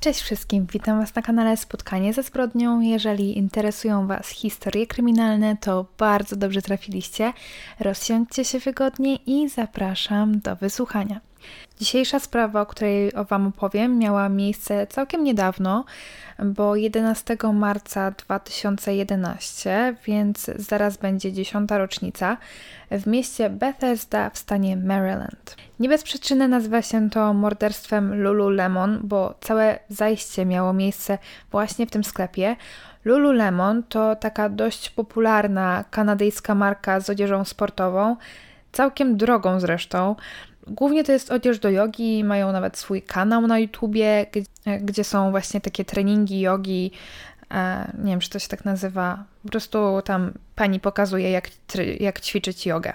Cześć wszystkim, witam Was na kanale Spotkanie ze zbrodnią. Jeżeli interesują Was historie kryminalne, to bardzo dobrze trafiliście. Rozsiądźcie się wygodnie i zapraszam do wysłuchania. Dzisiejsza sprawa, o której Wam opowiem, miała miejsce całkiem niedawno, bo 11 marca 2011, więc zaraz będzie 10. rocznica, w mieście Bethesda w stanie Maryland. Nie bez przyczyny nazywa się to morderstwem Lululemon, bo całe zajście miało miejsce właśnie w tym sklepie. Lululemon to taka dość popularna kanadyjska marka z odzieżą sportową, całkiem drogą zresztą. Głównie to jest odzież do jogi, mają nawet swój kanał na YouTubie, gdzie, są właśnie takie treningi jogi. E, nie wiem, czy to się tak nazywa. Po prostu tam pani pokazuje, jak, jak ćwiczyć jogę.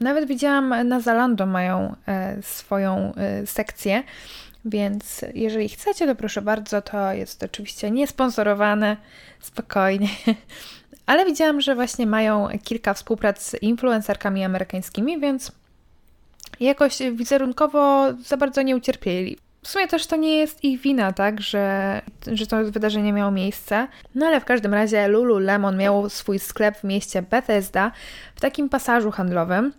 Nawet widziałam na Zalando mają e, swoją e, sekcję, więc jeżeli chcecie, to proszę bardzo, to jest oczywiście niesponsorowane, spokojnie. Ale widziałam, że właśnie mają kilka współprac z influencerkami amerykańskimi, więc jakoś wizerunkowo za bardzo nie ucierpieli. W sumie też to nie jest ich wina, tak, że, że to wydarzenie miało miejsce. No ale w każdym razie Lululemon miał swój sklep w mieście Bethesda w takim pasażu handlowym.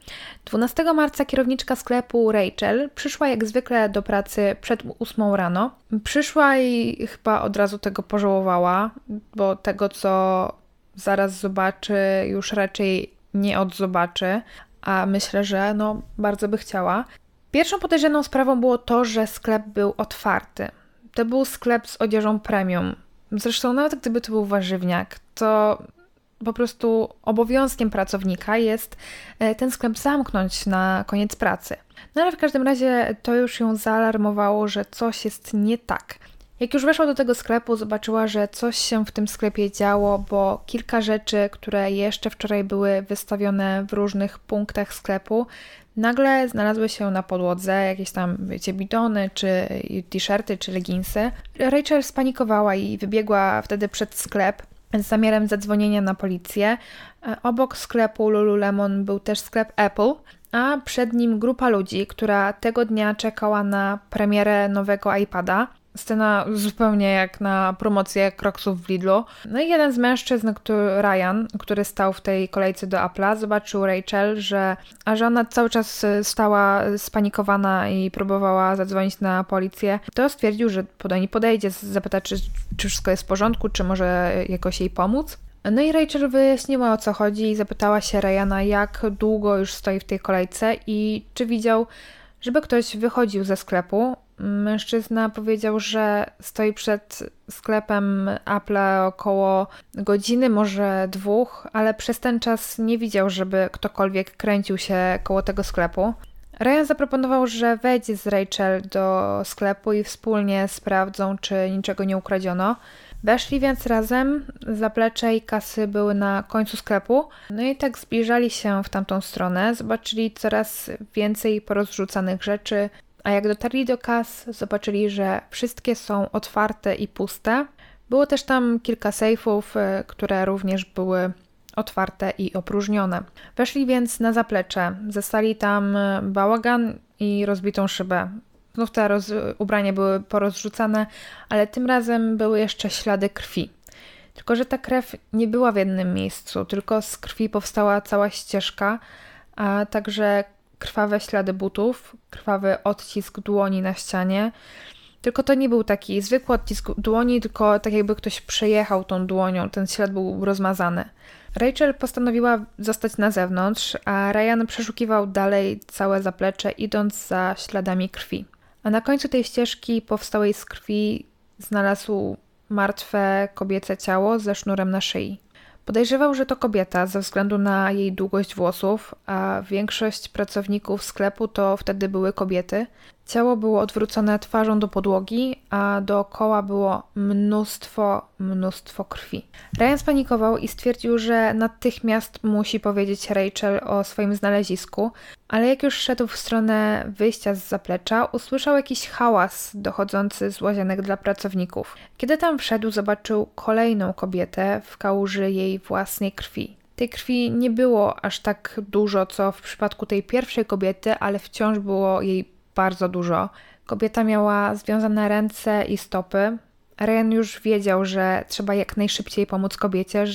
12 marca kierowniczka sklepu Rachel przyszła jak zwykle do pracy przed 8 rano. Przyszła i chyba od razu tego pożałowała, bo tego co zaraz zobaczy już raczej nie odzobaczy, a myślę, że no bardzo by chciała. Pierwszą podejrzaną sprawą było to, że sklep był otwarty. To był sklep z odzieżą premium. Zresztą nawet gdyby to był warzywniak, to po prostu obowiązkiem pracownika jest e, ten sklep zamknąć na koniec pracy. No ale w każdym razie to już ją zaalarmowało, że coś jest nie tak. Jak już weszła do tego sklepu, zobaczyła, że coś się w tym sklepie działo, bo kilka rzeczy, które jeszcze wczoraj były wystawione w różnych punktach sklepu, nagle znalazły się na podłodze, jakieś tam, wiecie, bidony, czy t-shirty, czy leginsy. Rachel spanikowała i wybiegła wtedy przed sklep z zamiarem zadzwonienia na policję. Obok sklepu Lululemon był też sklep Apple, a przed nim grupa ludzi, która tego dnia czekała na premierę nowego iPada. Scena zupełnie jak na promocję Crocsów w Lidlu. No i jeden z mężczyzn, który, Ryan, który stał w tej kolejce do Apple'a, zobaczył Rachel, że, a że ona cały czas stała spanikowana i próbowała zadzwonić na policję, to stwierdził, że do niej podejdzie, zapyta, czy, czy wszystko jest w porządku, czy może jakoś jej pomóc. No i Rachel wyjaśniła o co chodzi i zapytała się Ryana, jak długo już stoi w tej kolejce i czy widział, żeby ktoś wychodził ze sklepu. Mężczyzna powiedział, że stoi przed sklepem Apple około godziny, może dwóch, ale przez ten czas nie widział, żeby ktokolwiek kręcił się koło tego sklepu. Ryan zaproponował, że wejdzie z Rachel do sklepu i wspólnie sprawdzą, czy niczego nie ukradziono. Weszli więc razem, zaplecze i kasy były na końcu sklepu, no i tak zbliżali się w tamtą stronę, zobaczyli coraz więcej porozrzucanych rzeczy, a jak dotarli do kas, zobaczyli, że wszystkie są otwarte i puste. Było też tam kilka sejfów, e, które również były otwarte i opróżnione. Weszli więc na zaplecze, zastali tam e, bałagan i rozbitą szybę. Znów te roz- ubrania były porozrzucane, ale tym razem były jeszcze ślady krwi. Tylko, że ta krew nie była w jednym miejscu, tylko z krwi powstała cała ścieżka, a także krwawe ślady butów, krwawy odcisk dłoni na ścianie. Tylko to nie był taki zwykły odcisk dłoni, tylko tak jakby ktoś przejechał tą dłonią, ten ślad był rozmazany. Rachel postanowiła zostać na zewnątrz, a Ryan przeszukiwał dalej całe zaplecze, idąc za śladami krwi. A na końcu tej ścieżki powstałej z krwi znalazł martwe kobiece ciało ze sznurem na szyi. Podejrzewał, że to kobieta ze względu na jej długość włosów, a większość pracowników sklepu to wtedy były kobiety. Ciało było odwrócone twarzą do podłogi, a dookoła było mnóstwo, mnóstwo krwi. Ryan spanikował i stwierdził, że natychmiast musi powiedzieć Rachel o swoim znalezisku, ale jak już szedł w stronę wyjścia z zaplecza, usłyszał jakiś hałas dochodzący z łazienek dla pracowników. Kiedy tam wszedł, zobaczył kolejną kobietę w kałuży jej własnej krwi. Tej krwi nie było aż tak dużo, co w przypadku tej pierwszej kobiety, ale wciąż było jej bardzo dużo. Kobieta miała związane ręce i stopy. Ryan już wiedział, że trzeba jak najszybciej pomóc kobiecie,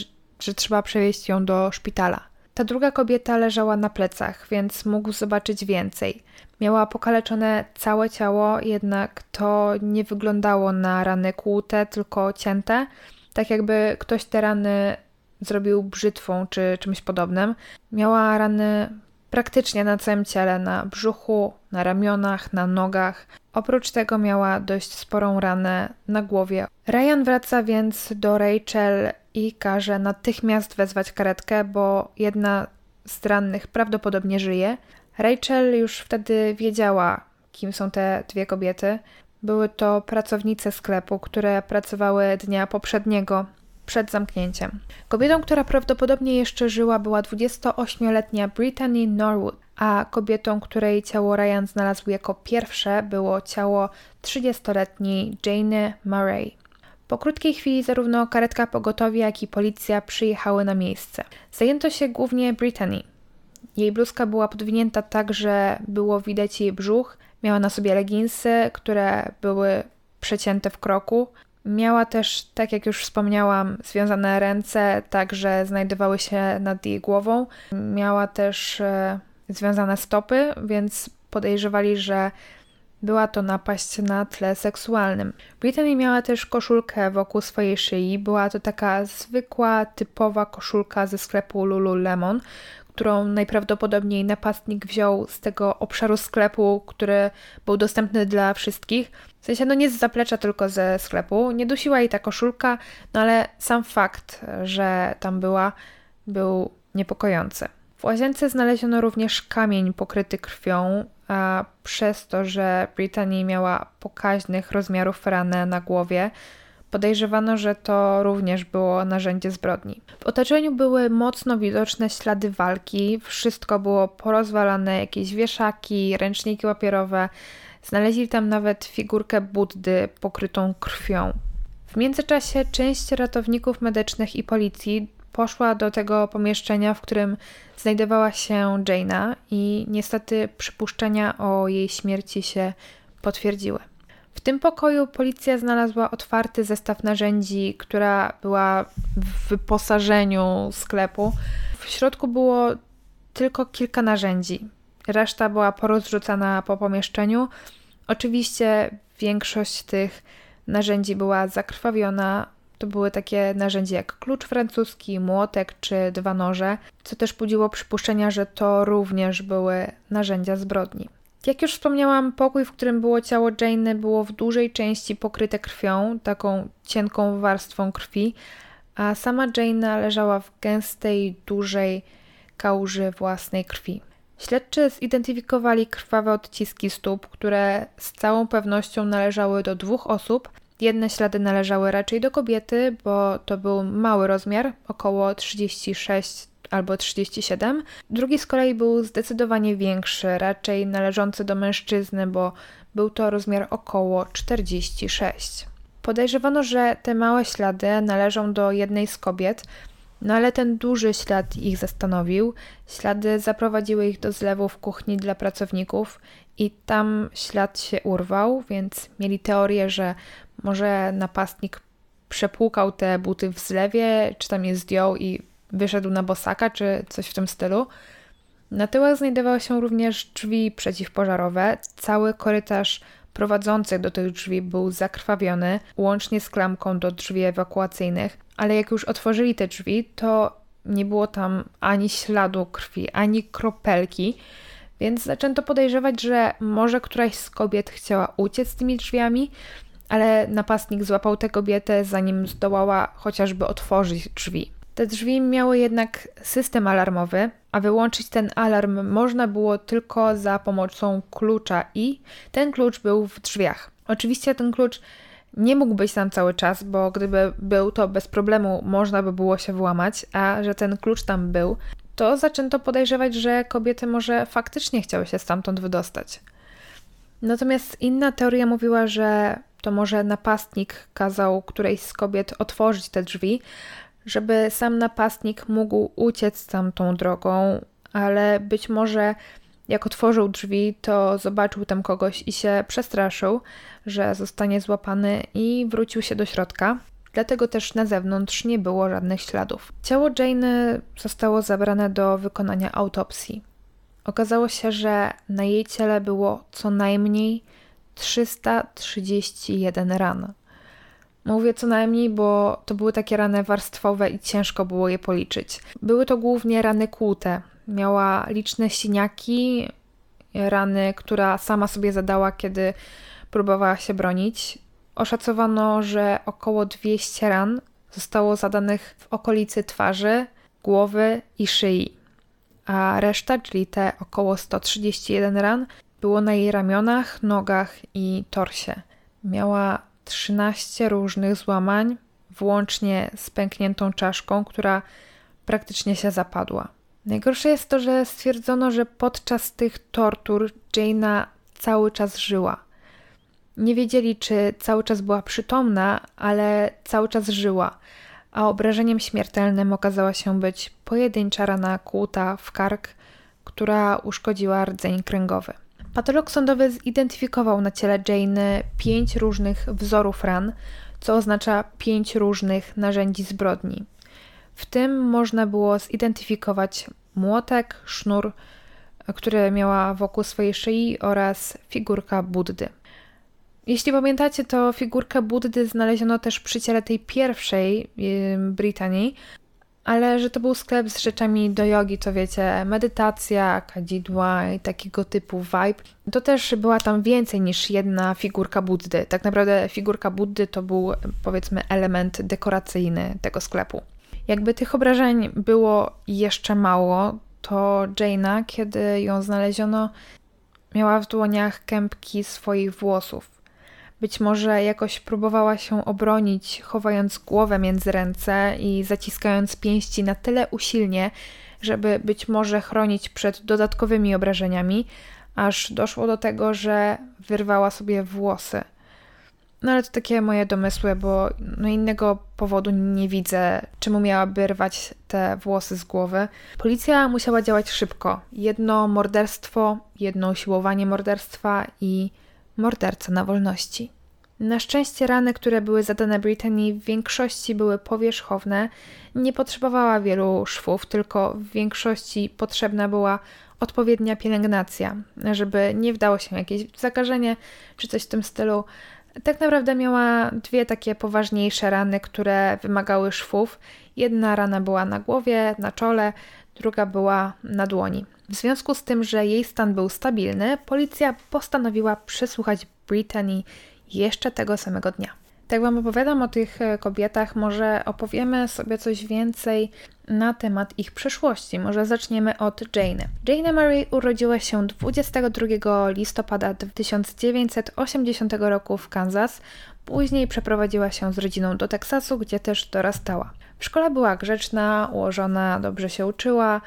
że trzeba przewieźć ją do szpitala. Ta druga kobieta leżała na plecach, więc mógł zobaczyć więcej. Miała pokaleczone całe ciało, jednak to nie wyglądało na rany kłute, tylko cięte, tak jakby ktoś te rany zrobił brzytwą czy czymś podobnym. Miała rany praktycznie na całym ciele, na brzuchu, na ramionach, na nogach. Oprócz tego miała dość sporą ranę na głowie. Ryan wraca więc do Rachel i każe natychmiast wezwać karetkę, bo jedna z rannych prawdopodobnie żyje. Rachel już wtedy wiedziała, kim są te dwie kobiety. Były to pracownice sklepu, które pracowały dnia poprzedniego, przed zamknięciem. Kobietą, która prawdopodobnie jeszcze żyła, była 28-letnia Brittany Norwood, a kobietą, której ciało Ryan znalazł jako pierwsze, było ciało 30-letniej Jane Murray. Po krótkiej chwili zarówno karetka pogotowia, jak i policja przyjechały na miejsce. Zajęto się głównie Brittany. Jej bluzka była podwinięta tak, że było widać jej brzuch. Miała na sobie leginsy, które były przecięte w kroku. Miała też, tak jak już wspomniałam, związane ręce, tak że znajdowały się nad jej głową. Miała też e, związane stopy, więc podejrzewali, że była to napaść na tle seksualnym. Brittany miała też koszulkę wokół swojej szyi. Była to taka zwykła, typowa koszulka ze sklepu Lululemon, którą najprawdopodobniej napastnik wziął z tego obszaru sklepu, który był dostępny dla wszystkich. W sensie, no nie z zaplecza, tylko ze sklepu. Nie dusiła jej ta koszulka, no ale sam fakt, że tam była, był niepokojący. W łazience znaleziono również kamień pokryty krwią, a przez to, że Brittany miała pokaźnych rozmiarów ranę na głowie, podejrzewano, że to również było narzędzie zbrodni. W otoczeniu były mocno widoczne ślady walki, wszystko było porozwalane, jakieś wieszaki, ręczniki papierowe. Znaleźli tam nawet figurkę Buddy pokrytą krwią. W międzyczasie część ratowników medycznych i policji poszła do tego pomieszczenia, w którym znajdowała się Jaina i niestety przypuszczenia o jej śmierci się potwierdziły. W tym pokoju policja znalazła otwarty zestaw narzędzi, która była w wyposażeniu sklepu. W środku było tylko kilka narzędzi. Reszta była porozrzucana po pomieszczeniu. Oczywiście większość tych narzędzi była zakrwawiona, to były takie narzędzia jak klucz francuski, młotek czy dwa noże, co też budziło przypuszczenia, że to również były narzędzia zbrodni. Jak już wspomniałam, pokój, w którym było ciało Jane, było w dużej części pokryte krwią, taką cienką warstwą krwi, a sama Jane leżała w gęstej, dużej kałuży własnej krwi. Śledczy zidentyfikowali krwawe odciski stóp, które z całą pewnością należały do dwóch osób, Jedne ślady należały raczej do kobiety, bo to był mały rozmiar, około 36 albo 37. Drugi z kolei był zdecydowanie większy, raczej należący do mężczyzny, bo był to rozmiar około 46. Podejrzewano, że te małe ślady należą do jednej z kobiet, no ale ten duży ślad ich zastanowił. Ślady zaprowadziły ich do zlewu w kuchni dla pracowników i tam ślad się urwał, więc mieli teorię, że może napastnik przepłukał te buty w zlewie, czy tam je zdjął i wyszedł na bosaka, czy coś w tym stylu. Na tyłach znajdowały się również drzwi przeciwpożarowe. Cały korytarz prowadzący do tych drzwi był zakrwawiony, łącznie z klamką do drzwi ewakuacyjnych, ale jak już otworzyli te drzwi, to nie było tam ani śladu krwi, ani kropelki, więc zaczęto podejrzewać, że może któraś z kobiet chciała uciec tymi drzwiami, ale napastnik złapał tę kobietę, zanim zdołała chociażby otworzyć drzwi. Te drzwi miały jednak system alarmowy, a wyłączyć ten alarm można było tylko za pomocą klucza i ten klucz był w drzwiach. Oczywiście ten klucz nie mógł być tam cały czas, bo gdyby był, to bez problemu można by było się włamać, a że ten klucz tam był, to zaczęto podejrzewać, że kobiety może faktycznie chciały się stamtąd wydostać. Natomiast inna teoria mówiła, że to może napastnik kazał którejś z kobiet otworzyć te drzwi, żeby sam napastnik mógł uciec tamtą drogą, ale być może Jak otworzył drzwi, to zobaczył tam kogoś i się przestraszył, że zostanie złapany i wrócił się do środka. Dlatego też na zewnątrz nie było żadnych śladów. Ciało Jane zostało zabrane do wykonania autopsji. Okazało się, że na jej ciele było co najmniej 331 ran. Mówię co najmniej, bo to były takie rany warstwowe i ciężko było je policzyć. Były to głównie rany kłute. Miała liczne siniaki, rany, która sama sobie zadała, kiedy próbowała się bronić. Oszacowano, że około 200 ran zostało zadanych w okolicy twarzy, głowy i szyi, a reszta, czyli te około 131 ran, było na jej ramionach, nogach i torsie. Miała 13 różnych złamań, włącznie z pękniętą czaszką, która praktycznie się zapadła. Najgorsze jest to, że stwierdzono, że podczas tych tortur Jaina cały czas żyła. Nie wiedzieli, czy cały czas była przytomna, ale cały czas żyła, a obrażeniem śmiertelnym okazała się być pojedyncza rana kłuta w kark, która uszkodziła rdzeń kręgowy. Patolog sądowy zidentyfikował na ciele Jane pięć różnych wzorów ran, co oznacza pięć różnych narzędzi zbrodni. W tym można było zidentyfikować młotek, sznur, który miała wokół swojej szyi oraz figurka Buddy. Jeśli pamiętacie, to figurkę Buddy znaleziono też przy ciele tej pierwszej Brytanii, ale że to był sklep z rzeczami do jogi, to wiecie, medytacja, kadzidła i takiego typu vibe. To też była tam więcej niż jedna figurka Buddy. Tak naprawdę figurka Buddy to był powiedzmy element dekoracyjny tego sklepu. Jakby tych obrażeń było jeszcze mało, to Jaina, kiedy ją znaleziono, miała w dłoniach kępki swoich włosów. Być może jakoś próbowała się obronić, chowając głowę między ręce i zaciskając pięści na tyle usilnie, żeby być może chronić przed dodatkowymi obrażeniami, aż doszło do tego, że wyrwała sobie włosy. No ale to takie moje domysły, bo no innego powodu nie widzę, czemu miałaby rwać te włosy z głowy. Policja musiała działać szybko. Jedno morderstwo, jedno siłowanie morderstwa i morderca na wolności. Na szczęście rany, które były zadane Brittany, w większości były powierzchowne, nie potrzebowała wielu szwów, tylko w większości potrzebna była odpowiednia pielęgnacja, żeby nie wdało się jakieś zakażenie czy coś w tym stylu. Tak naprawdę miała dwie takie poważniejsze rany, które wymagały szwów. Jedna rana była na głowie, na czole, druga była na dłoni. W związku z tym, że jej stan był stabilny, policja postanowiła przesłuchać Brittany jeszcze tego samego dnia. Tak Wam opowiadam o tych e, kobietach, może opowiemy sobie coś więcej na temat ich przeszłości. Może zaczniemy od Jane. Jane Murray urodziła się 22 listopada 1980 roku w Kansas. Później przeprowadziła się z rodziną do Teksasu, gdzie też dorastała. W szkole była grzeczna, ułożona, dobrze się uczyła.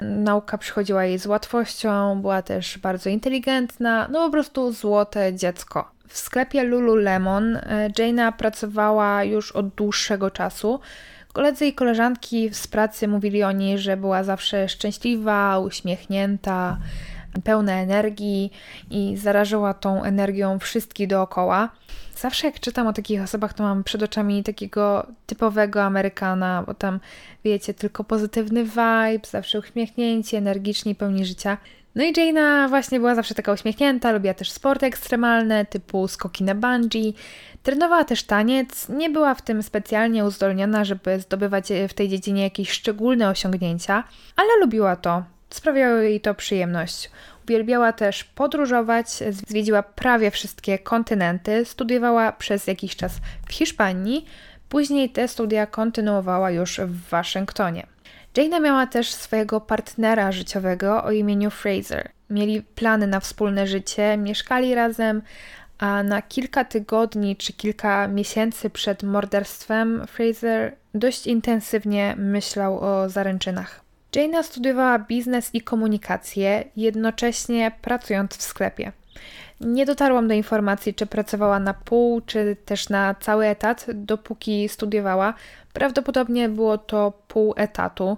Nauka przychodziła jej z łatwością, była też bardzo inteligentna, no po prostu złote dziecko. W sklepie Lululemon e, Jaina pracowała już od dłuższego czasu. Koledzy i koleżanki z pracy mówili o niej, że była zawsze szczęśliwa, uśmiechnięta, pełna energii i zarażyła tą energią wszystkich dookoła. Zawsze jak czytam o takich osobach, to mam przed oczami takiego typowego Amerykana, bo tam wiecie, tylko pozytywny vibe, zawsze uśmiechnięci, energiczni, pełni życia. No i Jaina właśnie była zawsze taka uśmiechnięta, lubiła też sporty ekstremalne, typu skoki na bungee. Trenowała też taniec, nie była w tym specjalnie uzdolniona, żeby zdobywać w tej dziedzinie jakieś szczególne osiągnięcia, ale lubiła to. Sprawiało jej to przyjemność. Uwielbiała też podróżować, zwiedziła prawie wszystkie kontynenty, studiowała przez jakiś czas w Hiszpanii, później te studia kontynuowała już w Waszyngtonie. Jaina miała też swojego partnera życiowego o imieniu Fraser. Mieli plany na wspólne życie, mieszkali razem, a na kilka tygodni czy kilka miesięcy przed morderstwem Fraser dość intensywnie myślał o zaręczynach. Jaina studiowała biznes i komunikację, jednocześnie pracując w sklepie. Nie dotarłam do informacji, czy pracowała na pół, czy też na cały etat, dopóki studiowała. Prawdopodobnie było to pół etatu.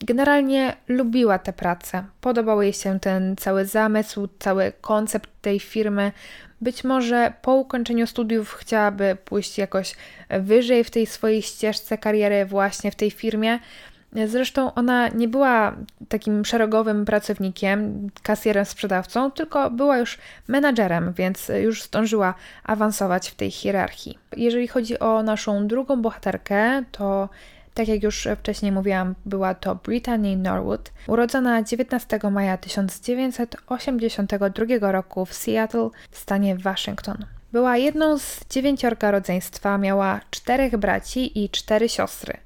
Generalnie lubiła tę pracę. Podobał jej się ten cały zamysł, cały koncept tej firmy. Być może po ukończeniu studiów chciałaby pójść jakoś wyżej w tej swojej ścieżce kariery, właśnie w tej firmie. Zresztą ona nie była takim szeregowym pracownikiem, kasjerem, sprzedawcą, tylko była już menadżerem, więc już zdążyła awansować w tej hierarchii. Jeżeli chodzi o naszą drugą bohaterkę, to tak jak już wcześniej mówiłam, była to Brittany Norwood, urodzona 19 maja 1982 roku w Seattle w stanie Waszyngton. Była jedną z dziewięciorga rodzeństwa, miała czterech braci i cztery siostry.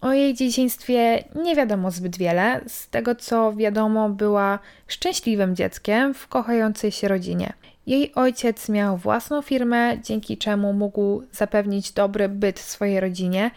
O jej dzieciństwie nie wiadomo zbyt wiele. Z tego co wiadomo, była szczęśliwym dzieckiem w kochającej się rodzinie. Jej ojciec miał własną firmę, dzięki czemu mógł zapewnić dobry byt swojej rodzinie.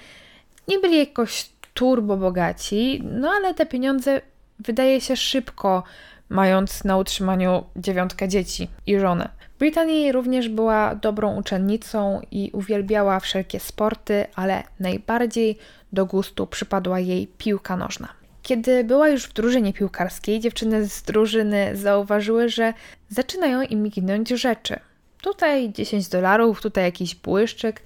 Nie byli jakoś turbo bogaci, no ale te pieniądze wydaje się szybko, mając na utrzymaniu dziewiątkę dzieci i żonę. Brittany również była dobrą uczennicą i uwielbiała wszelkie sporty, ale najbardziej do gustu przypadła jej piłka nożna. Kiedy była już w drużynie piłkarskiej, dziewczyny z drużyny zauważyły, że zaczynają im ginąć rzeczy. Tutaj 10 dolarów, tutaj jakiś błyszczyk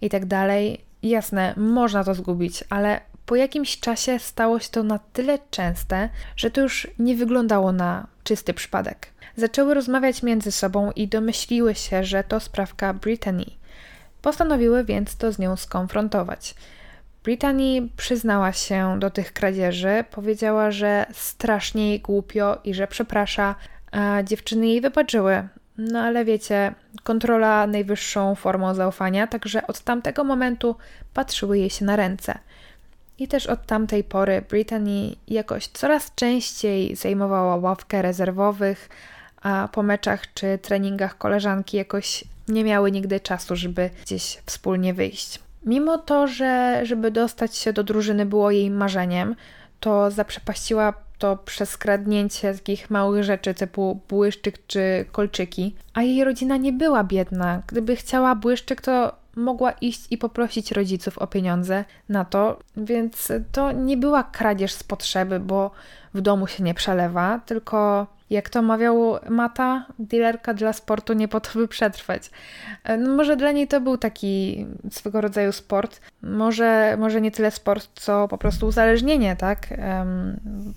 i tak dalej. Jasne, można to zgubić, ale po jakimś czasie stało się to na tyle częste, że to już nie wyglądało na czysty przypadek. Zaczęły rozmawiać między sobą i domyśliły się, że to sprawka Brittany. Postanowiły więc to z nią skonfrontować. Brittany przyznała się do tych kradzieży, powiedziała, że strasznie jej głupio i że przeprasza, a dziewczyny jej wybaczyły. No ale wiecie, kontrola najwyższą formą zaufania, także od tamtego momentu patrzyły jej się na ręce. I też od tamtej pory Brittany jakoś coraz częściej zajmowała ławkę rezerwowych, a po meczach czy treningach koleżanki jakoś nie miały nigdy czasu, żeby gdzieś wspólnie wyjść. Mimo to, że żeby dostać się do drużyny było jej marzeniem, to zaprzepaściła to przez kradnięcie takich małych rzeczy typu błyszczyk czy kolczyki. A jej rodzina nie była biedna. Gdyby chciała błyszczyk, to mogła iść i poprosić rodziców o pieniądze na to, więc to nie była kradzież z potrzeby, bo w domu się nie przelewa, tylko jak to mawiał Mata, dealerka dla sportu nie po to, by przetrwać. E, no może dla niej to był taki swego rodzaju sport. Może, może nie tyle sport, co po prostu uzależnienie, tak?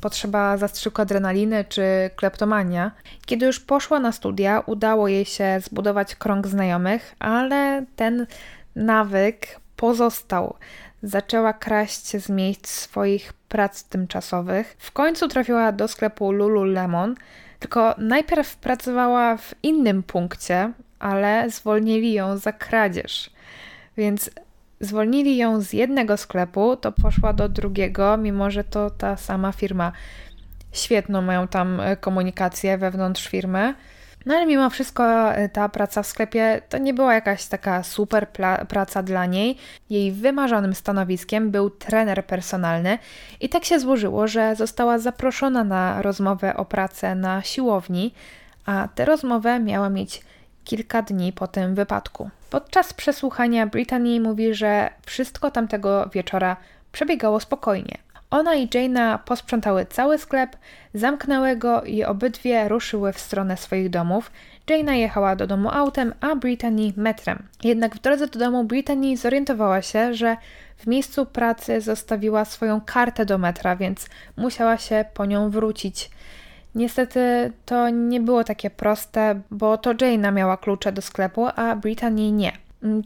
Potrzeba zastrzyku adrenaliny czy kleptomania. Kiedy już poszła na studia, udało jej się zbudować krąg znajomych, ale ten nawyk pozostał. Zaczęła kraść z miejsc swoich prac tymczasowych. W końcu trafiła do sklepu Lululemon, tylko najpierw pracowała w innym punkcie, ale zwolnili ją za kradzież. Więc zwolnili ją z jednego sklepu, to poszła do drugiego, mimo że to ta sama firma. Świetną mają tam komunikację wewnątrz firmy. No ale mimo wszystko e, ta praca w sklepie to nie była jakaś taka super praca dla niej. Jej wymarzonym stanowiskiem był trener personalny i tak się złożyło, że została zaproszona na rozmowę o pracę na siłowni, a tę rozmowę miała mieć kilka dni po tym wypadku. Podczas przesłuchania Brittany mówi, że wszystko tamtego wieczora przebiegało spokojnie. Ona i Jaina posprzątały cały sklep, zamknęły i obydwie ruszyły w stronę swoich domów. Jaina jechała do domu autem, a Brittany metrem. Jednak w drodze do domu Brittany zorientowała się, że w miejscu pracy zostawiła swoją kartę do metra, więc musiała się po nią wrócić. Niestety to nie było takie proste, bo to Jaina miała klucze do sklepu, a Brittany nie.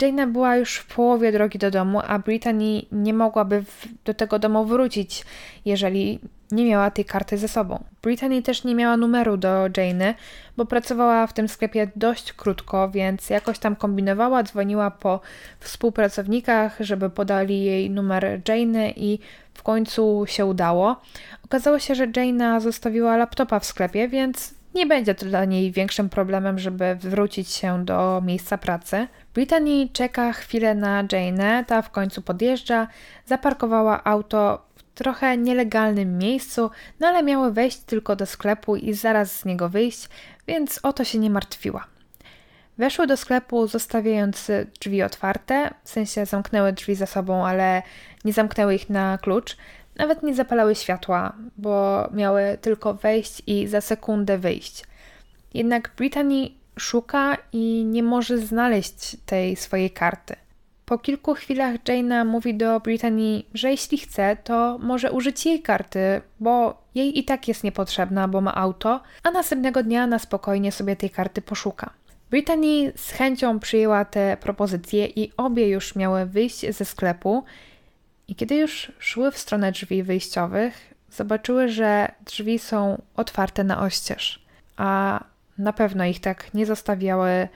Jaina była już w połowie drogi do domu, a Brittany nie mogłaby w, do tego domu wrócić, jeżeli nie miała tej karty ze sobą. Brittany też nie miała numeru do Jane, bo pracowała w tym sklepie dość krótko, więc jakoś tam kombinowała, dzwoniła po współpracownikach, żeby podali jej numer Jane i w końcu się udało. Okazało się, że Jane zostawiła laptopa w sklepie, więc nie będzie to dla niej większym problemem, żeby wrócić się do miejsca pracy. Brittany czeka chwilę na Jane, ta w końcu podjeżdża, zaparkowała auto trochę nielegalnym miejscu, no ale miały wejść tylko do sklepu i zaraz z niego wyjść, więc o to się nie martwiła. Weszły do sklepu, zostawiając drzwi otwarte, w sensie zamknęły drzwi za sobą, ale nie zamknęły ich na klucz. Nawet nie zapalały światła, bo miały tylko wejść i za sekundę wyjść. Jednak Brittany szuka i nie może znaleźć tej swojej karty. Po kilku chwilach Jaina mówi do Brittany, że jeśli chce, to może użyć jej karty, bo jej i tak jest niepotrzebna, bo ma auto, a następnego dnia na spokojnie sobie tej karty poszuka. Brittany z chęcią przyjęła te propozycje i obie już miały wyjść ze sklepu. I kiedy już szły w stronę drzwi wyjściowych, zobaczyły, że drzwi są otwarte na oścież, a na pewno ich tak nie zostawiały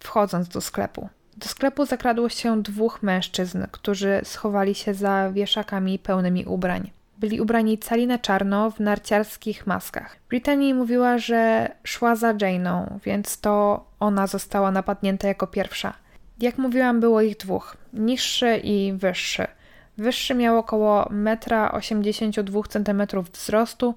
wchodząc do sklepu. Do sklepu zakradło się dwóch mężczyzn, którzy schowali się za wieszakami pełnymi ubrań. Byli ubrani cali na czarno w narciarskich maskach. Brittany mówiła, że szła za Jane'ą, więc to ona została napadnięta jako pierwsza. Jak mówiłam, było ich dwóch, niższy i wyższy. Wyższy miał około 1,82 m wzrostu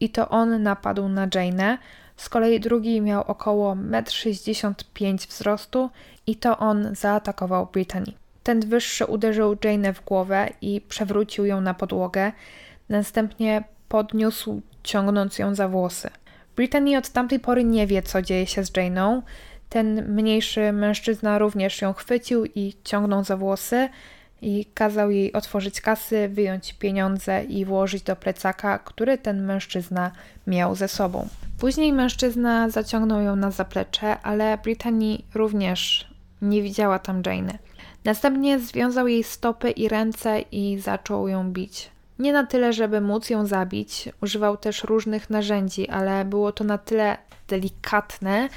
i to on napadł na Jane'ę, z kolei drugi miał około 1,65 m wzrostu i to on zaatakował Brittany. Ten wyższy uderzył Jane w głowę i przewrócił ją na podłogę, następnie podniósł, ciągnąc ją za włosy. Brittany od tamtej pory nie wie, co dzieje się z Jane'ą. Ten mniejszy mężczyzna również ją chwycił i ciągnął za włosy i kazał jej otworzyć kasy, wyjąć pieniądze i włożyć do plecaka, który ten mężczyzna miał ze sobą. Później mężczyzna zaciągnął ją na zaplecze, ale Brittany również nie widziała tam Jane. Następnie związał jej stopy i ręce i zaczął ją bić. Nie na tyle, żeby móc ją zabić, używał też różnych narzędzi, ale było to na tyle delikatne,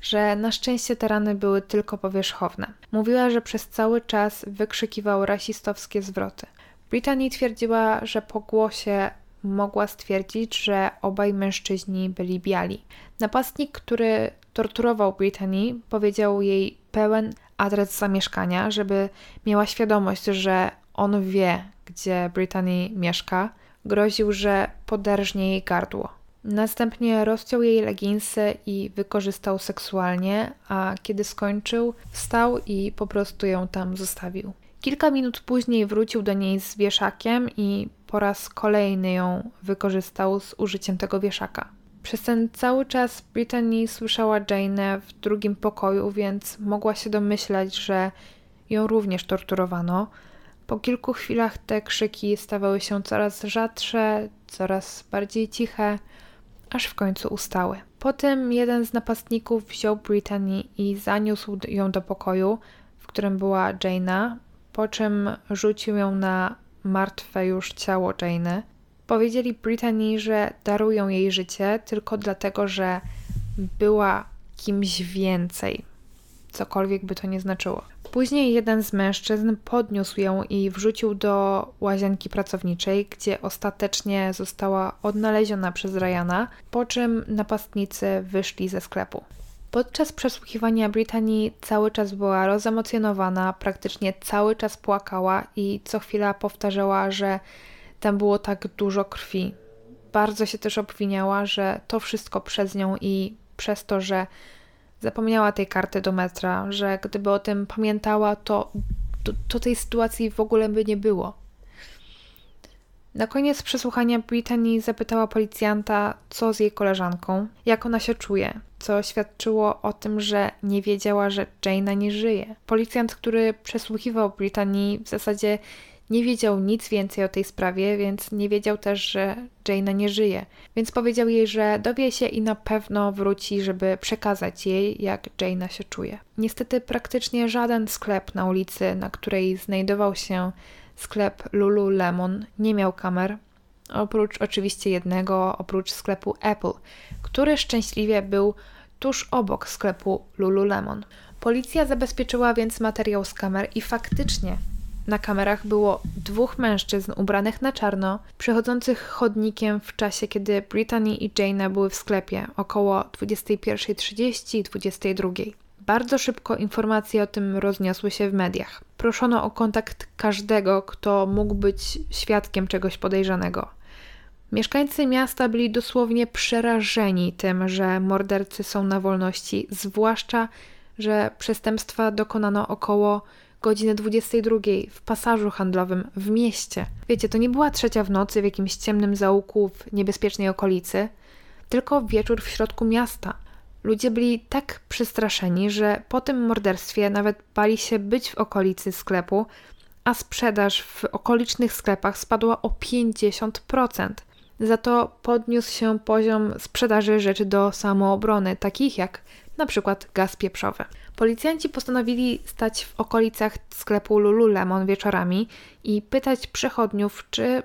że na szczęście te rany były tylko powierzchowne. Mówiła, że przez cały czas wykrzykiwał rasistowskie zwroty. Brittany twierdziła, że po głosie mogła stwierdzić, że obaj mężczyźni byli biali. Napastnik, który torturował Brittany, powiedział jej pełen adres zamieszkania, żeby miała świadomość, że on wie, gdzie Brittany mieszka. Groził, że poderżnie jej gardło. Następnie rozciął jej leginsy i wykorzystał seksualnie, a kiedy skończył, wstał i po prostu ją tam zostawił. Kilka minut później wrócił do niej z wieszakiem i po raz kolejny ją wykorzystał z użyciem tego wieszaka. Przez ten cały czas Brittany słyszała Jane w drugim pokoju, więc mogła się domyślać, że ją również torturowano. Po kilku chwilach te krzyki stawały się coraz rzadsze, coraz bardziej ciche, aż w końcu ustały. Potem jeden z napastników wziął Brittany i zaniósł ją do pokoju, w którym była Jaina, po czym rzucił ją na martwe już ciało Jane'y. Powiedzieli Brittany, że darują jej życie tylko dlatego, że była kimś więcej, cokolwiek by to nie znaczyło. Później jeden z mężczyzn podniósł ją i wrzucił do łazienki pracowniczej, gdzie ostatecznie została odnaleziona przez Ryana, po czym napastnicy wyszli ze sklepu. Podczas przesłuchiwania Brittany cały czas była rozemocjonowana, praktycznie cały czas płakała i co chwila powtarzała, że tam było tak dużo krwi. Bardzo się też obwiniała, że to wszystko przez nią i przez to, że zapomniała tej karty do metra, że gdyby o tym pamiętała, to, to, to tej sytuacji w ogóle by nie było. Na koniec przesłuchania Brittany zapytała policjanta, co z jej koleżanką, jak ona się czuje, co świadczyło o tym, że nie wiedziała, że Jane'a nie żyje. Policjant, który przesłuchiwał Brittany, w zasadzie nie wiedział nic więcej o tej sprawie, więc nie wiedział też, że Jane'a nie żyje. Więc powiedział jej, że dowie się i na pewno wróci, żeby przekazać jej, jak Jane'a się czuje. Niestety praktycznie żaden sklep na ulicy, na której znajdował się sklep Lululemon, nie miał kamer, oprócz oczywiście jednego, oprócz sklepu Apple, który szczęśliwie był tuż obok sklepu Lululemon. Policja zabezpieczyła więc materiał z kamer i faktycznie na kamerach było dwóch mężczyzn ubranych na czarno, przechodzących chodnikiem w czasie, kiedy Brittany i Jane były w sklepie około 21.30 i 22.00. Bardzo szybko informacje o tym rozniosły się w mediach. Proszono o kontakt każdego, kto mógł być świadkiem czegoś podejrzanego. Mieszkańcy miasta byli dosłownie przerażeni tym, że mordercy są na wolności, zwłaszcza, że przestępstwa dokonano około godziny 22 w pasażu handlowym w mieście. Wiecie, to nie była trzecia w nocy w jakimś ciemnym zaułku w niebezpiecznej okolicy, tylko wieczór w środku miasta. Ludzie byli tak przestraszeni, że po tym morderstwie nawet bali się być w okolicy sklepu, a sprzedaż w okolicznych sklepach spadła o 50%. Za to podniósł się poziom sprzedaży rzeczy do samoobrony, takich jak na przykład gaz pieprzowy. Policjanci postanowili stać w okolicach sklepu Lululemon wieczorami i pytać przechodniów, czy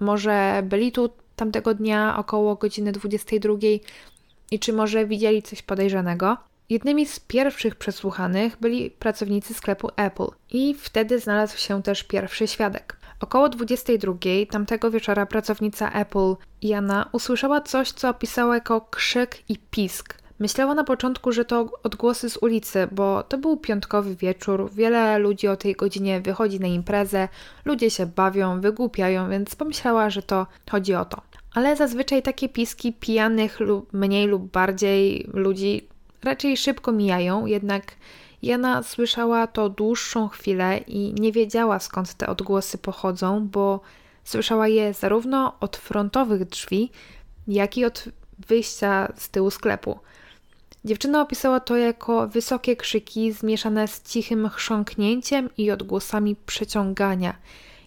może byli tu tamtego dnia około godziny 22 i czy może widzieli coś podejrzanego. Jednymi z pierwszych przesłuchanych byli pracownicy sklepu Apple i wtedy znalazł się też pierwszy świadek. Około 22 tamtego wieczora pracownica Apple, Jana, usłyszała coś, co opisała jako krzyk i pisk. Myślała na początku, że to odgłosy z ulicy, bo to był piątkowy wieczór, wiele ludzi o tej godzinie wychodzi na imprezę, ludzie się bawią, wygłupiają, więc pomyślała, że to chodzi o to. Ale zazwyczaj takie piski pijanych lub mniej lub bardziej ludzi raczej szybko mijają, jednak Jana słyszała to dłuższą chwilę i nie wiedziała skąd te odgłosy pochodzą, bo słyszała je zarówno od frontowych drzwi, jak i od wyjścia z tyłu sklepu. Dziewczyna opisała to jako wysokie krzyki zmieszane z cichym chrząknięciem i odgłosami przeciągania,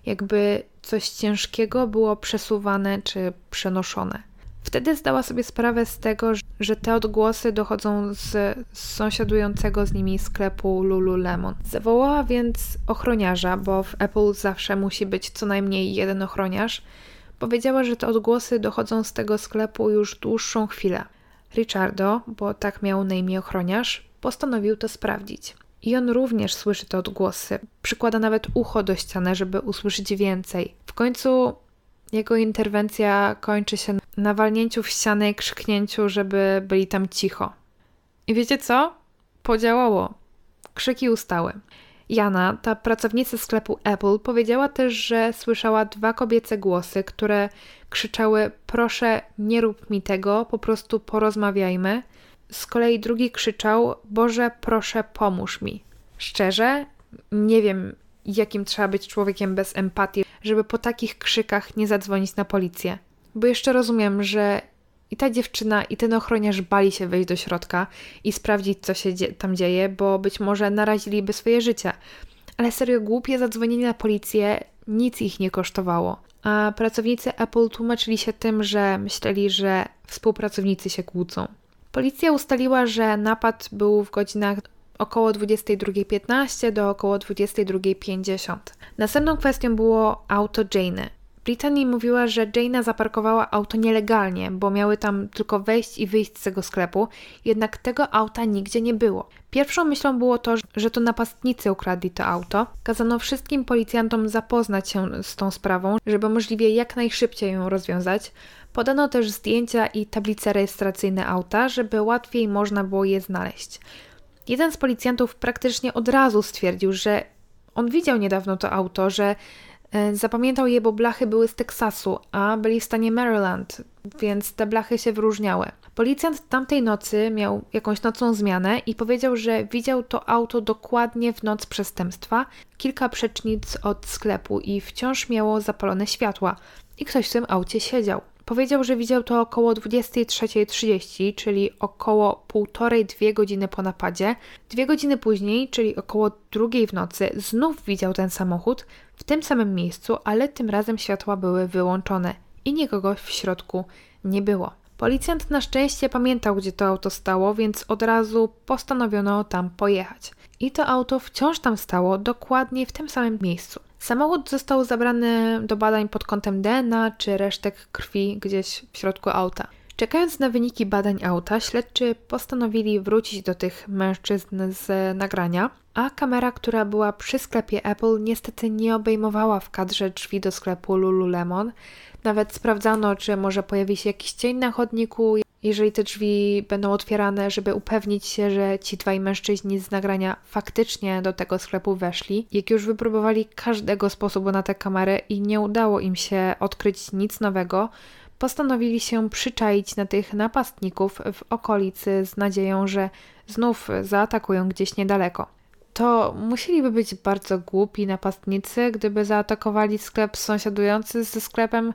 jakby coś ciężkiego było przesuwane czy przenoszone. Wtedy zdała sobie sprawę z tego, że te odgłosy dochodzą z, sąsiadującego z nimi sklepu Lululemon. Zawołała więc ochroniarza, bo w Apple zawsze musi być co najmniej jeden ochroniarz. Powiedziała, że te odgłosy dochodzą z tego sklepu już dłuższą chwilę. Richardo, bo tak miał na imię ochroniarz, postanowił to sprawdzić. I on również słyszy te odgłosy. Przykłada nawet ucho do ściany, żeby usłyszeć więcej. W końcu jego interwencja kończy się na walnięciu w ścianę i krzyknięciu, żeby byli tam cicho. I wiecie co? Podziałało. Krzyki ustały. Jana, ta pracownica sklepu Apple, powiedziała też, że słyszała dwa kobiece głosy, które krzyczały: Proszę, nie rób mi tego, po prostu porozmawiajmy. Z kolei drugi krzyczał: Boże, proszę, pomóż mi. Szczerze, nie wiem, jakim trzeba być człowiekiem bez empatii, żeby po takich krzykach nie zadzwonić na policję. Bo jeszcze rozumiem, że i ta dziewczyna, i ten ochroniarz bali się wejść do środka i sprawdzić, co się dzie tam dzieje, bo być może naraziliby swoje życie. Ale serio, głupie zadzwonienie na policję nic ich nie kosztowało. A pracownicy Apple tłumaczyli się tym, że myśleli, że współpracownicy się kłócą. Policja ustaliła, że napad był w godzinach około 22.15 do około 22.50. Następną kwestią było auto Jane. Brittany mówiła, że Jaina zaparkowała auto nielegalnie, bo miały tam tylko wejść i wyjść z tego sklepu, jednak tego auta nigdzie nie było. Pierwszą myślą było to, że to napastnicy ukradli to auto. Kazano wszystkim policjantom zapoznać się z tą sprawą, żeby możliwie jak najszybciej ją rozwiązać. Podano też zdjęcia i tablice rejestracyjne auta, żeby łatwiej można było je znaleźć. Jeden z policjantów praktycznie od razu stwierdził, że on widział niedawno to auto, że e, zapamiętał je, bo blachy były z Teksasu, a byli w stanie Maryland, więc te blachy się wyróżniały. Policjant tamtej nocy miał jakąś nocną zmianę i powiedział, że widział to auto dokładnie w noc przestępstwa, kilka przecznic od sklepu i wciąż miało zapalone światła i ktoś w tym aucie siedział. Powiedział, że widział to około 23.30, czyli około półtorej-dwie godziny po napadzie. Dwie godziny później, czyli około drugiej w nocy, znów widział ten samochód w tym samym miejscu, ale tym razem światła były wyłączone i nikogo w środku nie było. Policjant na szczęście pamiętał, gdzie to auto stało, więc od razu postanowiono tam pojechać. I to auto wciąż tam stało, dokładnie w tym samym miejscu. Samochód został zabrany do badań pod kątem DNA czy resztek krwi gdzieś w środku auta. Czekając na wyniki badań auta, śledczy postanowili wrócić do tych mężczyzn z nagrania, a kamera, która była przy sklepie Apple, niestety nie obejmowała w kadrze drzwi do sklepu Lululemon. Nawet sprawdzano, czy może pojawi się jakiś cień na chodniku, jeżeli te drzwi będą otwierane, żeby upewnić się, że ci dwaj mężczyźni z nagrania faktycznie do tego sklepu weszli. Jak już wypróbowali każdego sposobu na tę kamerę i nie udało im się odkryć nic nowego, postanowili się przyczaić na tych napastników w okolicy z nadzieją, że znów zaatakują gdzieś niedaleko. to musieliby być bardzo głupi napastnicy, gdyby zaatakowali sklep sąsiadujący ze sklepem,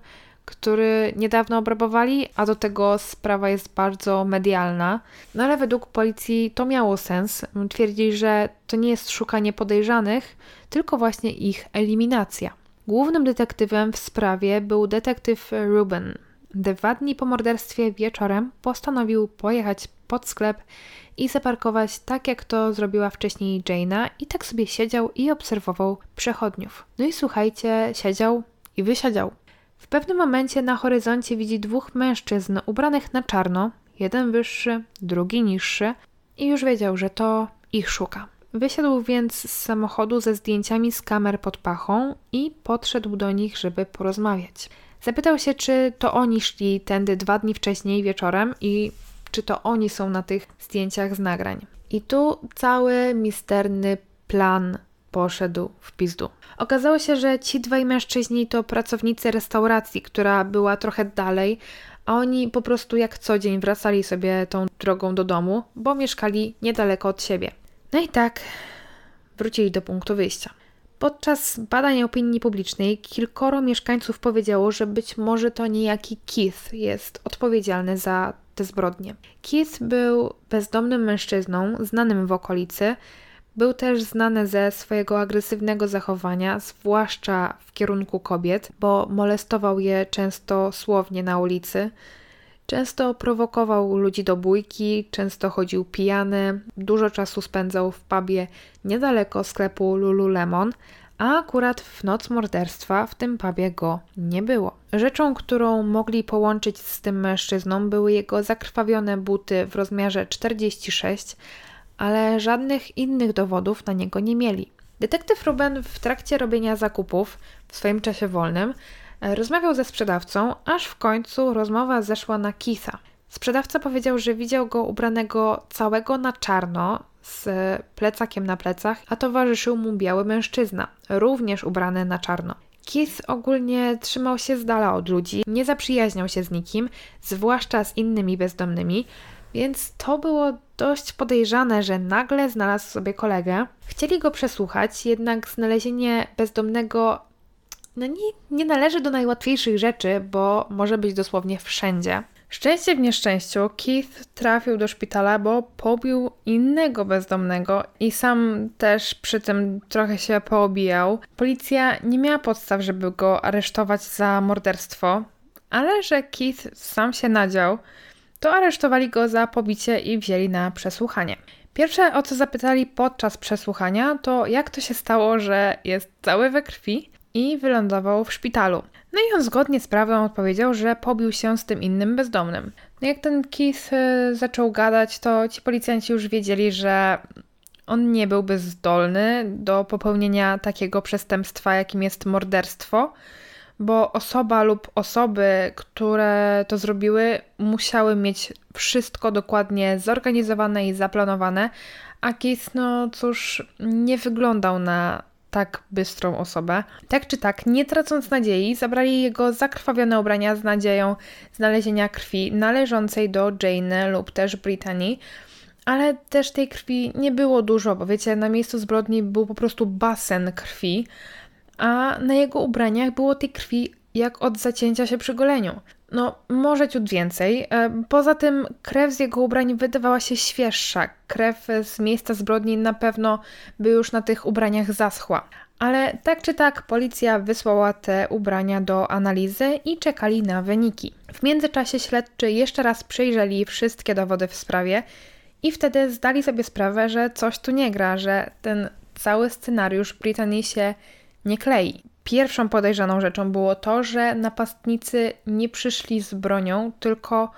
który niedawno obrabowali, a do tego sprawa jest bardzo medialna. No ale według policji to miało sens. Twierdzi, że to nie jest szukanie podejrzanych, tylko właśnie ich eliminacja. Głównym detektywem w sprawie był detektyw Ruben. Dwa dni po morderstwie wieczorem postanowił pojechać pod sklep i zaparkować tak, jak to zrobiła wcześniej Jaina, i tak sobie siedział i obserwował przechodniów. No i słuchajcie, siedział i wysiedział. W pewnym momencie na horyzoncie widzi dwóch mężczyzn ubranych na czarno, jeden wyższy, drugi niższy, i już wiedział, że to ich szuka. Wysiadł więc z samochodu ze zdjęciami z kamer pod pachą i podszedł do nich, żeby porozmawiać. Zapytał się, czy to oni szli tędy dwa dni wcześniej wieczorem i czy to oni są na tych zdjęciach z nagrań. I tu cały misterny plan poszedł w pizdu. Okazało się, że ci dwaj mężczyźni to pracownicy restauracji, która była trochę dalej, a oni po prostu jak co dzień wracali sobie tą drogą do domu, bo mieszkali niedaleko od siebie. No i tak wrócili do punktu wyjścia. Podczas badań opinii publicznej kilkoro mieszkańców powiedziało, że być może to niejaki Keith jest odpowiedzialny za te zbrodnie. Keith był bezdomnym mężczyzną, znanym w okolicy. Był też znany ze swojego agresywnego zachowania, zwłaszcza w kierunku kobiet, bo molestował je często słownie na ulicy. Często prowokował ludzi do bójki, często chodził pijany, dużo czasu spędzał w pubie niedaleko sklepu Lululemon, a akurat w noc morderstwa w tym pubie go nie było. Rzeczą, którą mogli połączyć z tym mężczyzną, były jego zakrwawione buty w rozmiarze 46, ale żadnych innych dowodów na niego nie mieli. Detektyw Ruben w trakcie robienia zakupów w swoim czasie wolnym rozmawiał ze sprzedawcą, aż w końcu rozmowa zeszła na Keitha. Sprzedawca powiedział, że widział go ubranego całego na czarno, z plecakiem na plecach, a towarzyszył mu biały mężczyzna, również ubrany na czarno. Keith ogólnie trzymał się z dala od ludzi, nie zaprzyjaźniał się z nikim, zwłaszcza z innymi bezdomnymi, więc to było dość podejrzane, że nagle znalazł sobie kolegę. Chcieli go przesłuchać, jednak znalezienie bezdomnego no nie, nie należy do najłatwiejszych rzeczy, bo może być dosłownie wszędzie. Szczęście w nieszczęściu, Keith trafił do szpitala, bo pobił innego bezdomnego i sam też przy tym trochę się poobijał. Policja nie miała podstaw, żeby go aresztować za morderstwo, ale że Keith sam się nadział, to aresztowali go za pobicie i wzięli na przesłuchanie. Pierwsze, o co zapytali podczas przesłuchania, to jak to się stało, że jest cały we krwi i wylądował w szpitalu. No i on zgodnie z prawdą odpowiedział, że pobił się z tym innym bezdomnym. No jak ten Keith y, zaczął gadać, to ci policjanci już wiedzieli, że on nie byłby zdolny do popełnienia takiego przestępstwa, jakim jest morderstwo, bo osoba lub osoby, które to zrobiły, musiały mieć wszystko dokładnie zorganizowane i zaplanowane, a Keith, no cóż, nie wyglądał na tak bystrą osobę. Tak czy tak, nie tracąc nadziei, zabrali jego zakrwawione ubrania z nadzieją znalezienia krwi należącej do Jane lub też Brittany, ale też tej krwi nie było dużo, bo wiecie, na miejscu zbrodni był po prostu basen krwi, a na jego ubraniach było tej krwi jak od zacięcia się przy goleniu. No, może ciut więcej. E, poza tym krew z jego ubrań wydawała się świeższa. Krew z miejsca zbrodni na pewno by już na tych ubraniach zaschła. Ale tak czy tak, policja wysłała te ubrania do analizy i czekali na wyniki. W międzyczasie śledczy jeszcze raz przejrzeli wszystkie dowody w sprawie i wtedy zdali sobie sprawę, że coś tu nie gra, że ten cały scenariusz Brytanii się nie klei. Pierwszą podejrzaną rzeczą było to, że napastnicy nie przyszli z bronią, tylko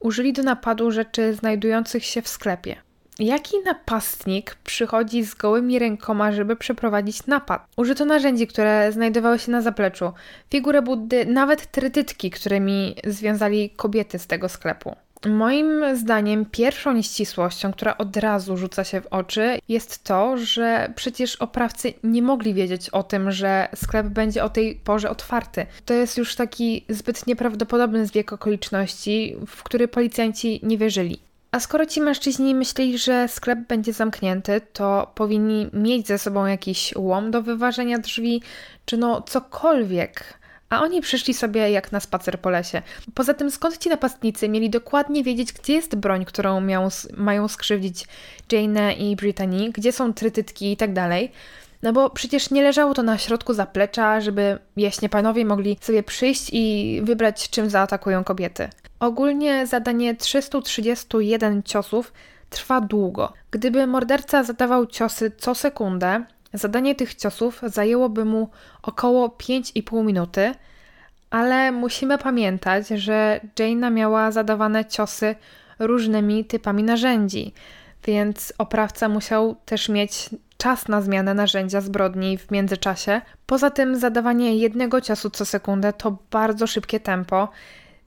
użyli do napadu rzeczy znajdujących się w sklepie. Jaki napastnik przychodzi z gołymi rękoma, żeby przeprowadzić napad? Użyto narzędzi, które znajdowały się na zapleczu, figurę Buddy, nawet trytytki, którymi związali kobiety z tego sklepu. Moim zdaniem pierwszą nieścisłością, która od razu rzuca się w oczy, jest to, że przecież oprawcy nie mogli wiedzieć o tym, że sklep będzie o tej porze otwarty. To jest już taki zbyt nieprawdopodobny zbieg okoliczności, w który policjanci nie wierzyli. A skoro ci mężczyźni myśleli, że sklep będzie zamknięty, to powinni mieć ze sobą jakiś łom do wyważenia drzwi, czy no cokolwiek. A oni przyszli sobie jak na spacer po lesie. Poza tym, skąd ci napastnicy mieli dokładnie wiedzieć, gdzie jest broń, którą miał, mają skrzywdzić Jane i Brittany, gdzie są trytytki i tak dalej. No bo przecież nie leżało to na środku zaplecza, żeby jaśnie panowie mogli sobie przyjść i wybrać, czym zaatakują kobiety. Ogólnie zadanie 331 ciosów trwa długo. Gdyby morderca zadawał ciosy co sekundę, zadanie tych ciosów zajęłoby mu około 5,5 minuty, ale musimy pamiętać, że Jaina miała zadawane ciosy różnymi typami narzędzi, więc oprawca musiał też mieć czas na zmianę narzędzia zbrodni w międzyczasie. Poza tym zadawanie jednego ciosu co sekundę to bardzo szybkie tempo,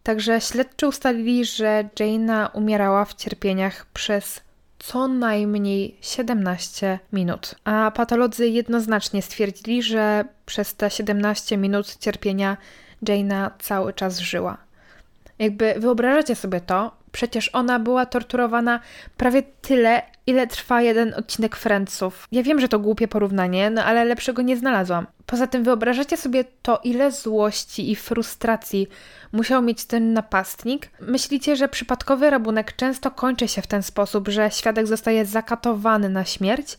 także śledczy ustalili, że Jaina umierała w cierpieniach przez co najmniej 17 minut. A patolodzy jednoznacznie stwierdzili, że przez te 17 minut cierpienia Jaina cały czas żyła. Jakby wyobrażacie sobie to, przecież ona była torturowana prawie tyle, ile trwa jeden odcinek Friendsów. Ja wiem, że to głupie porównanie, no ale lepszego nie znalazłam. Poza tym wyobrażacie sobie to, ile złości i frustracji musiał mieć ten napastnik? Myślicie, że przypadkowy rabunek często kończy się w ten sposób, że świadek zostaje zakatowany na śmierć?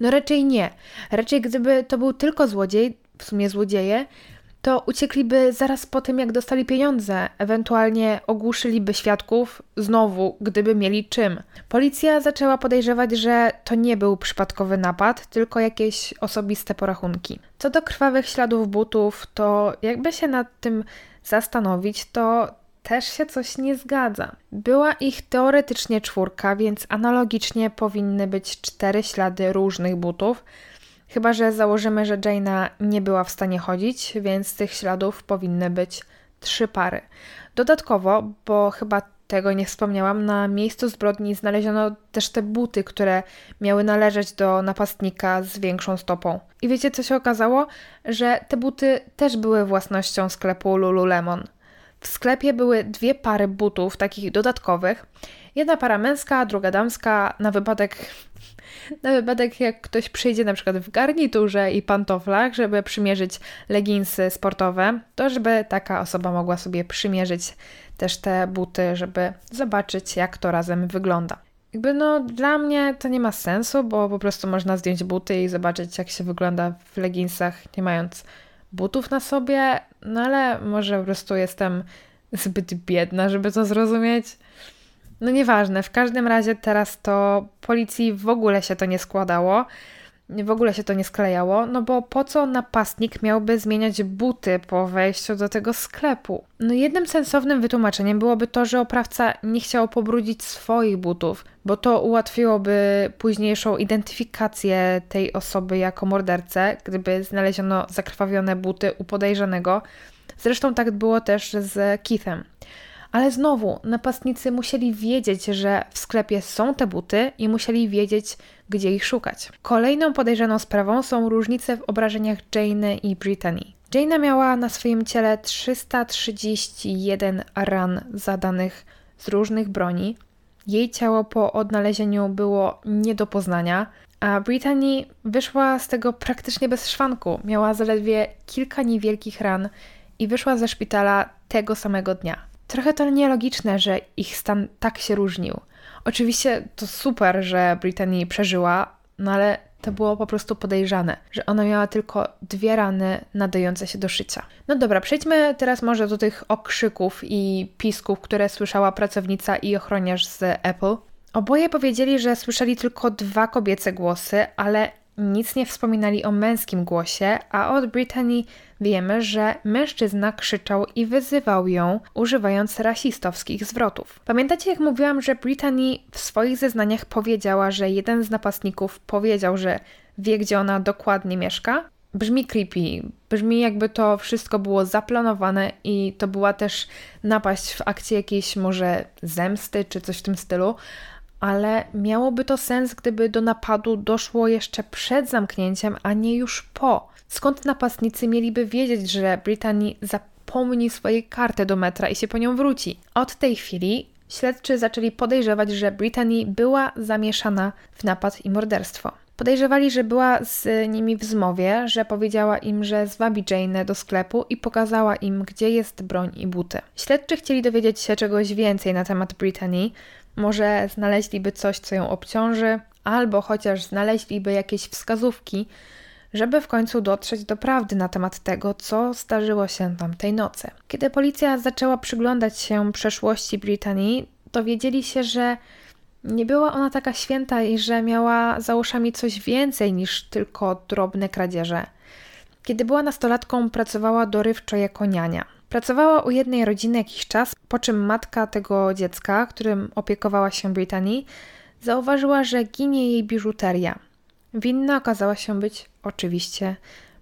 No raczej nie. Raczej gdyby to był tylko złodziej, w sumie złodzieje, to uciekliby zaraz po tym, jak dostali pieniądze, ewentualnie ogłuszyliby świadków znowu, gdyby mieli czym. Policja zaczęła podejrzewać, że to nie był przypadkowy napad, tylko jakieś osobiste porachunki. Co do krwawych śladów butów, to jakby się nad tym zastanowić, to też się coś nie zgadza. Była ich teoretycznie czwórka, więc analogicznie powinny być cztery ślady różnych butów Chyba, że założymy, że Jaina nie była w stanie chodzić, więc tych śladów powinny być trzy pary. Dodatkowo, bo chyba tego nie wspomniałam, na miejscu zbrodni znaleziono też te buty, które miały należeć do napastnika z większą stopą. I wiecie, co się okazało? Że te buty też były własnością sklepu Lululemon. W sklepie były dwie pary butów, takich dodatkowych. Jedna para męska, druga damska, na wypadek na wypadek jak ktoś przyjdzie na przykład w garniturze i pantoflach, żeby przymierzyć leginsy sportowe, to żeby taka osoba mogła sobie przymierzyć też te buty, żeby zobaczyć jak to razem wygląda. Jakby no dla mnie to nie ma sensu, bo po prostu można zdjąć buty i zobaczyć jak się wygląda w leginsach nie mając butów na sobie, no ale może po prostu jestem zbyt biedna, żeby to zrozumieć. No nieważne, w każdym razie teraz to policji w ogóle się to nie składało, w ogóle się to nie sklejało, no bo po co napastnik miałby zmieniać buty po wejściu do tego sklepu? No jednym sensownym wytłumaczeniem byłoby to, że oprawca nie chciał pobrudzić swoich butów, bo to ułatwiłoby późniejszą identyfikację tej osoby jako mordercę, gdyby znaleziono zakrwawione buty u podejrzanego. Zresztą tak było też z Keithem. Ale znowu, napastnicy musieli wiedzieć, że w sklepie są te buty i musieli wiedzieć, gdzie ich szukać. Kolejną podejrzaną sprawą są różnice w obrażeniach Jane i Brittany. Jane miała na swoim ciele 331 ran zadanych z różnych broni. Jej ciało po odnalezieniu było nie do poznania, a Brittany wyszła z tego praktycznie bez szwanku. Miała zaledwie kilka niewielkich ran i wyszła ze szpitala tego samego dnia. Trochę to nielogiczne, że ich stan tak się różnił. Oczywiście to super, że Brittany przeżyła, no ale to było po prostu podejrzane, że ona miała tylko dwie rany nadające się do szycia. No dobra, przejdźmy teraz może do tych okrzyków i pisków, które słyszała pracownica i ochroniarz z Apple. Oboje powiedzieli, że słyszeli tylko dwa kobiece głosy, ale nic nie wspominali o męskim głosie, a od Brittany wiemy, że mężczyzna krzyczał i wyzywał ją, używając rasistowskich zwrotów. Pamiętacie, jak mówiłam, że Brittany w swoich zeznaniach powiedziała, że jeden z napastników powiedział, że wie, gdzie ona dokładnie mieszka? Brzmi creepy, brzmi jakby to wszystko było zaplanowane i to była też napaść w akcie jakiejś może zemsty czy coś w tym stylu, ale miałoby to sens, gdyby do napadu doszło jeszcze przed zamknięciem, a nie już po. Skąd napastnicy mieliby wiedzieć, że Brittany zapomni swojej karty do metra i się po nią wróci? Od tej chwili śledczy zaczęli podejrzewać, że Brittany była zamieszana w napad i morderstwo. Podejrzewali, że była z nimi w zmowie, że powiedziała im, że zwabi Jane do sklepu i pokazała im, gdzie jest broń i buty. Śledczy chcieli dowiedzieć się czegoś więcej na temat Brittany. Może znaleźliby coś, co ją obciąży, albo chociaż znaleźliby jakieś wskazówki, żeby w końcu dotrzeć do prawdy na temat tego, co zdarzyło się tamtej nocy. Kiedy policja zaczęła przyglądać się przeszłości Britanii, dowiedzieli się, że nie była ona taka święta i że miała za uszami coś więcej niż tylko drobne kradzieże. Kiedy była nastolatką, pracowała dorywczo jako niania. Pracowała u jednej rodziny jakiś czas, po czym matka tego dziecka, którym opiekowała się Britanii, zauważyła, że ginie jej biżuteria. Winna okazała się być oczywiście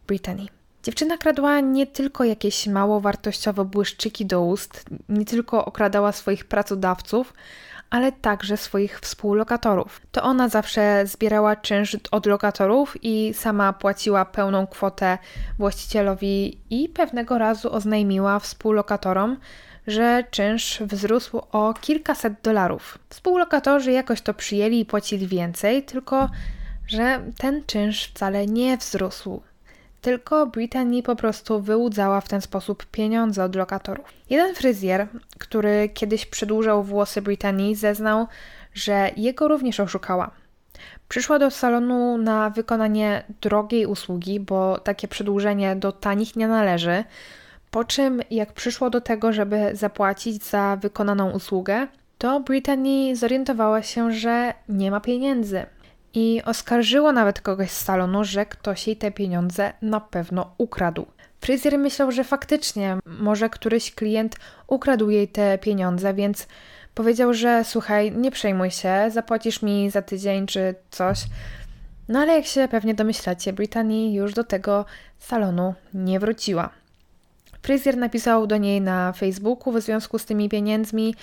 Brittany. Dziewczyna kradła nie tylko jakieś mało wartościowe błyszczyki do ust, nie tylko okradała swoich pracodawców, ale także swoich współlokatorów. To ona zawsze zbierała czynsz od lokatorów i sama płaciła pełną kwotę właścicielowi i pewnego razu oznajmiła współlokatorom, że czynsz wzrósł o kilkaset dolarów. Współlokatorzy jakoś to przyjęli i płacili więcej, tylko że ten czynsz wcale nie wzrósł, tylko Brittany po prostu wyłudzała w ten sposób pieniądze od lokatorów. Jeden fryzjer, który kiedyś przedłużał włosy Brittany, zeznał, że jego również oszukała. Przyszła do salonu na wykonanie drogiej usługi, bo takie przedłużenie do tanich nie należy. Po czym, jak przyszło do tego, żeby zapłacić za wykonaną usługę, to Brittany zorientowała się, że nie ma pieniędzy i oskarżyło nawet kogoś z salonu, że ktoś jej te pieniądze na pewno ukradł. Fryzjer myślał, że faktycznie może któryś klient ukradł jej te pieniądze, więc powiedział, że słuchaj, nie przejmuj się, zapłacisz mi za tydzień czy coś. No ale jak się pewnie domyślacie, Brittany już do tego salonu nie wróciła. Fryzjer napisał do niej na Facebooku w związku z tymi pieniędzmi,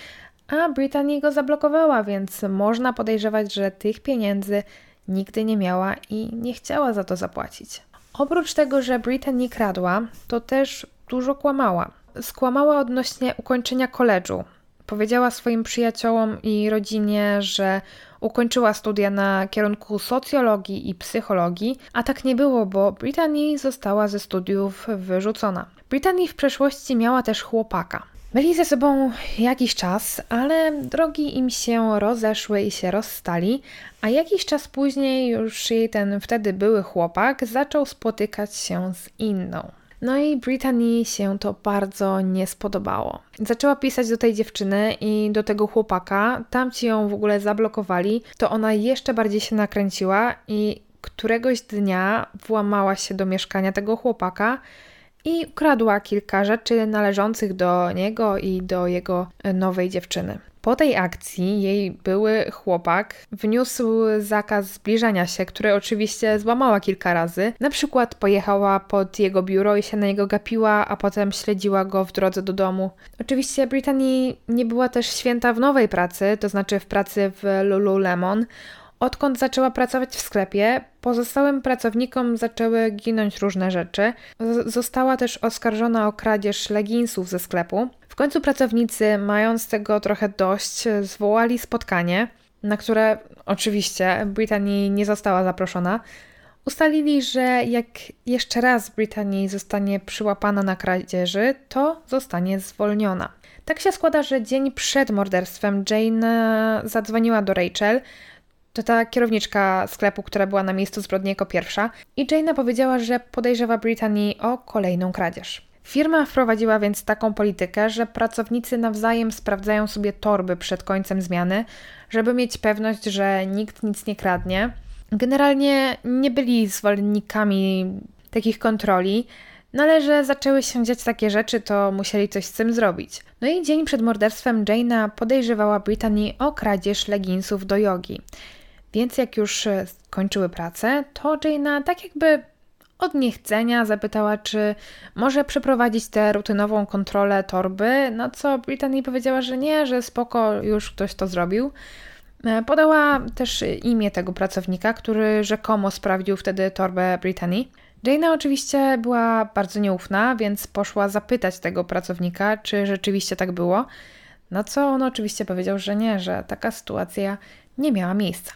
a Brittany go zablokowała, więc można podejrzewać, że tych pieniędzy nigdy nie miała i nie chciała za to zapłacić. Oprócz tego, że Brittany kradła, to też dużo kłamała. Skłamała odnośnie ukończenia koledżu. Powiedziała swoim przyjaciołom i rodzinie, że ukończyła studia na kierunku socjologii i psychologii, a tak nie było, bo Brittany została ze studiów wyrzucona. Brittany w przeszłości miała też chłopaka. Byli ze sobą jakiś czas, ale drogi im się rozeszły i się rozstali, a jakiś czas później już jej ten wtedy były chłopak zaczął spotykać się z inną. No i Brittany się to bardzo nie spodobało. Zaczęła pisać do tej dziewczyny i do tego chłopaka, tamci ją w ogóle zablokowali, to ona jeszcze bardziej się nakręciła i któregoś dnia włamała się do mieszkania tego chłopaka i ukradła kilka rzeczy należących do niego i do jego nowej dziewczyny. Po tej akcji jej były chłopak wniósł zakaz zbliżania się, który oczywiście złamała kilka razy. Na przykład pojechała pod jego biuro i się na niego gapiła, a potem śledziła go w drodze do domu. Oczywiście Brittany nie była też święta w nowej pracy, to znaczy w pracy w Lululemon. Odkąd zaczęła pracować w sklepie, pozostałym pracownikom zaczęły ginąć różne rzeczy. Została też oskarżona o kradzież leginsów ze sklepu. W końcu pracownicy, mając tego trochę dość, zwołali spotkanie, na które oczywiście Brytanii nie została zaproszona. Ustalili, że jak jeszcze raz Brytanii zostanie przyłapana na kradzieży, to zostanie zwolniona. Tak się składa, że dzień przed morderstwem Jane zadzwoniła do Rachel, to ta kierowniczka sklepu, która była na miejscu zbrodni jako pierwsza, i Jaina powiedziała, że podejrzewa Brittany o kolejną kradzież. Firma wprowadziła więc taką politykę, że pracownicy nawzajem sprawdzają sobie torby przed końcem zmiany, żeby mieć pewność, że nikt nic nie kradnie. Generalnie nie byli zwolennikami takich kontroli, no ale że zaczęły się dziać takie rzeczy, to musieli coś z tym zrobić. No i dzień przed morderstwem Jaina podejrzewała Brittany o kradzież leginsów do jogi. Więc jak już e, kończyły pracę, to Jaina tak jakby od niechcenia zapytała, czy może przeprowadzić tę rutynową kontrolę torby, na co Brittany powiedziała, że nie, że spoko, już ktoś to zrobił. E, podała też imię tego pracownika, który rzekomo sprawdził wtedy torbę Brittany. Jaina oczywiście była bardzo nieufna, więc poszła zapytać tego pracownika, czy rzeczywiście tak było. Na co on oczywiście powiedział, że nie, że taka sytuacja nie miała miejsca.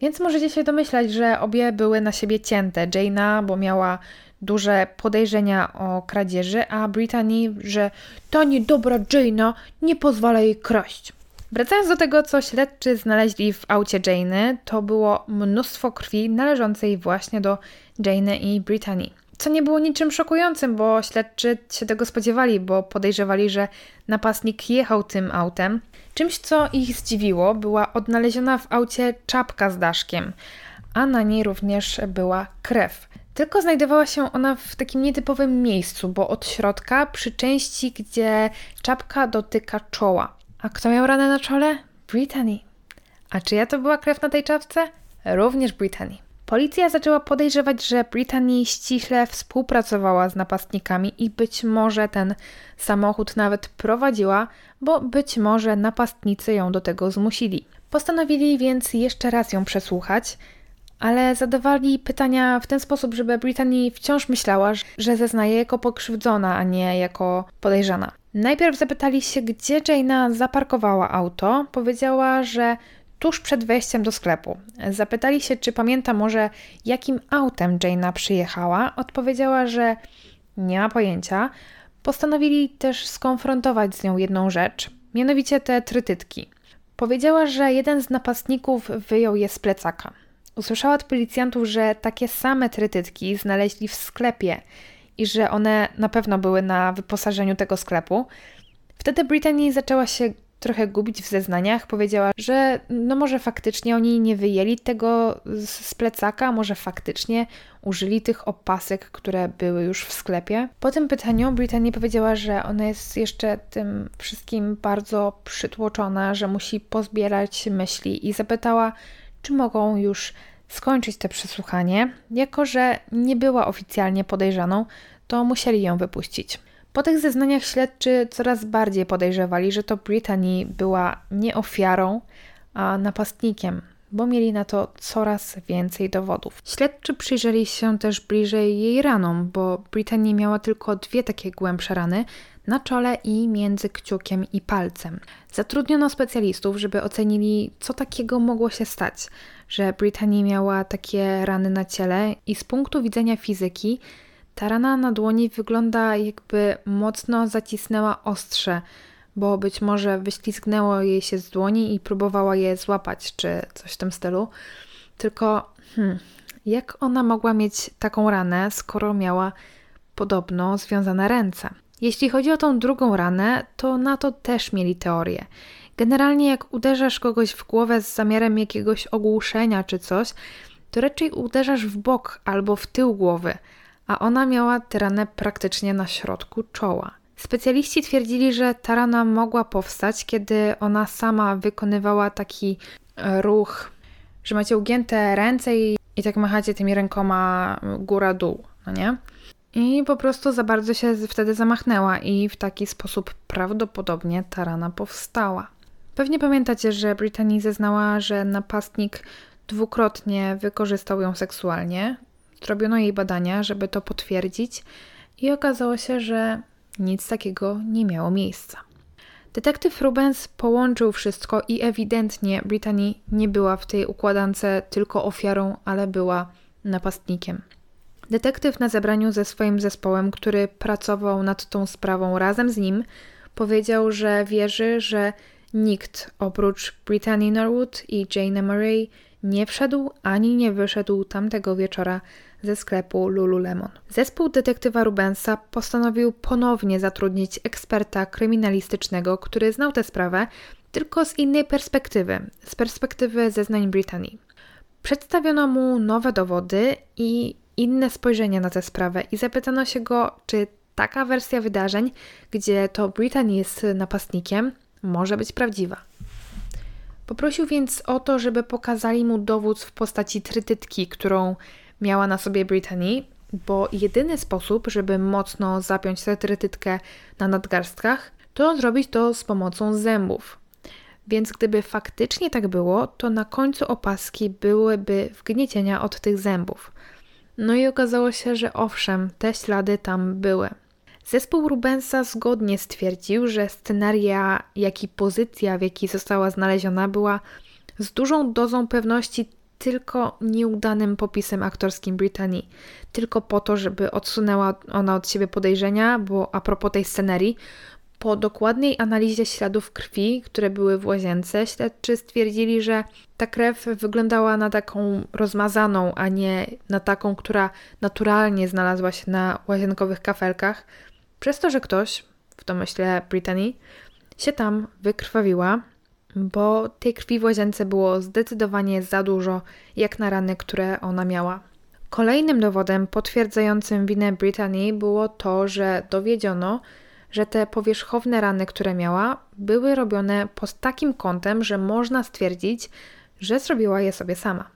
Więc możecie się domyślać, że obie były na siebie cięte. Jaina, bo miała duże podejrzenia o kradzieży, a Brittany, że ta niedobra Jaina nie pozwala jej kraść. Wracając do tego, co śledczy znaleźli w aucie Jane, to było mnóstwo krwi należącej właśnie do Jane i Brittany. Co nie było niczym szokującym, bo śledczy się tego spodziewali, bo podejrzewali, że napastnik jechał tym autem. Czymś, co ich zdziwiło, była odnaleziona w aucie czapka z daszkiem, a na niej również była krew. Tylko znajdowała się ona w takim nietypowym miejscu, bo od środka, przy części, gdzie czapka dotyka czoła. A kto miał ranę na czole? Brittany. A czyja to była krew na tej czapce? Również Brittany. Policja zaczęła podejrzewać, że Brittany ściśle współpracowała z napastnikami i być może ten samochód nawet prowadziła, bo być może napastnicy ją do tego zmusili. Postanowili więc jeszcze raz ją przesłuchać, ale zadawali pytania w ten sposób, żeby Brittany wciąż myślała, że zeznaje jako pokrzywdzona, a nie jako podejrzana. Najpierw zapytali się, gdzie Jaina zaparkowała auto. Powiedziała, że tuż przed wejściem do sklepu. Zapytali się, czy pamięta może, jakim autem Jaina przyjechała. Odpowiedziała, że nie ma pojęcia. Postanowili też skonfrontować z nią jedną rzecz, mianowicie te trytytki. Powiedziała, że jeden z napastników wyjął je z plecaka. Usłyszała od policjantów, że takie same trytytki znaleźli w sklepie i że one na pewno były na wyposażeniu tego sklepu. Wtedy Brittany zaczęła się trochę gubić w zeznaniach. Powiedziała, że no może faktycznie oni nie wyjęli tego z, plecaka, może faktycznie użyli tych opasek, które były już w sklepie. Po tym pytaniu Brittany powiedziała, że ona jest jeszcze tym wszystkim bardzo przytłoczona, że musi pozbierać myśli i zapytała, czy mogą już skończyć to przesłuchanie. Jako, że nie była oficjalnie podejrzaną, to musieli ją wypuścić. Po tych zeznaniach śledczy coraz bardziej podejrzewali, że to Brittany była nie ofiarą, a napastnikiem, bo mieli na to coraz więcej dowodów. Śledczy przyjrzeli się też bliżej jej ranom, bo Brittany miała tylko dwie takie głębsze rany na czole i między kciukiem i palcem. Zatrudniono specjalistów, żeby ocenili, co takiego mogło się stać, że Brittany miała takie rany na ciele i z punktu widzenia fizyki ta rana na dłoni wygląda jakby mocno zacisnęła ostrze, bo być może wyślizgnęło jej się z dłoni i próbowała je złapać, czy coś w tym stylu. Tylko, hmm, jak ona mogła mieć taką ranę, skoro miała podobno związane ręce? Jeśli chodzi o tą drugą ranę, to na to też mieli teorię. Generalnie, jak uderzasz kogoś w głowę z zamiarem jakiegoś ogłuszenia czy coś, to raczej uderzasz w bok albo w tył głowy a ona miała tę ranę praktycznie na środku czoła. Specjaliści twierdzili, że ta rana mogła powstać, kiedy ona sama wykonywała taki e, ruch, że macie ugięte ręce i, i tak machacie tymi rękoma góra-dół, no nie? I po prostu za bardzo się wtedy zamachnęła i w taki sposób prawdopodobnie ta rana powstała. Pewnie pamiętacie, że Brittany zeznała, że napastnik dwukrotnie wykorzystał ją seksualnie, Zrobiono jej badania, żeby to potwierdzić, i okazało się, że nic takiego nie miało miejsca. Detektyw Rubens połączył wszystko i ewidentnie Brittany nie była w tej układance tylko ofiarą, ale była napastnikiem. Detektyw na zebraniu ze swoim zespołem, który pracował nad tą sprawą razem z nim, powiedział, że wierzy, że nikt oprócz Brittany Norwood i Jane Murray nie wszedł ani nie wyszedł tamtego wieczora ze sklepu Lululemon. Zespół detektywa Rubensa postanowił ponownie zatrudnić eksperta kryminalistycznego, który znał tę sprawę, tylko z innej perspektywy, z perspektywy zeznań Brytanii. Przedstawiono mu nowe dowody i inne spojrzenie na tę sprawę i zapytano się go, czy taka wersja wydarzeń, gdzie to Brittany jest napastnikiem, może być prawdziwa. Poprosił więc o to, żeby pokazali mu dowód w postaci trytytki, którą miała na sobie Brittany, bo jedyny sposób, żeby mocno zapiąć tę na nadgarstkach, to zrobić to z pomocą zębów. Więc gdyby faktycznie tak było, to na końcu opaski byłyby wgniecienia od tych zębów. No i okazało się, że owszem, te ślady tam były. Zespół Rubensa zgodnie stwierdził, że scenaria, jak i pozycja, w jakiej została znaleziona, była z dużą dozą pewności tylko nieudanym popisem aktorskim Brytanii. Tylko po to, żeby odsunęła ona od siebie podejrzenia, bo a propos tej scenerii, po dokładnej analizie śladów krwi, które były w łazience, śledczy stwierdzili, że ta krew wyglądała na taką rozmazaną, a nie na taką, która naturalnie znalazła się na łazienkowych kafelkach, przez to, że ktoś, w domyśle Brittany, się tam wykrwawiła, bo tej krwi w łazience było zdecydowanie za dużo, jak na rany, które ona miała. Kolejnym dowodem potwierdzającym winę Brittany było to, że dowiedziono, że te powierzchowne rany, które miała, były robione pod takim kątem, że można stwierdzić, że zrobiła je sobie sama.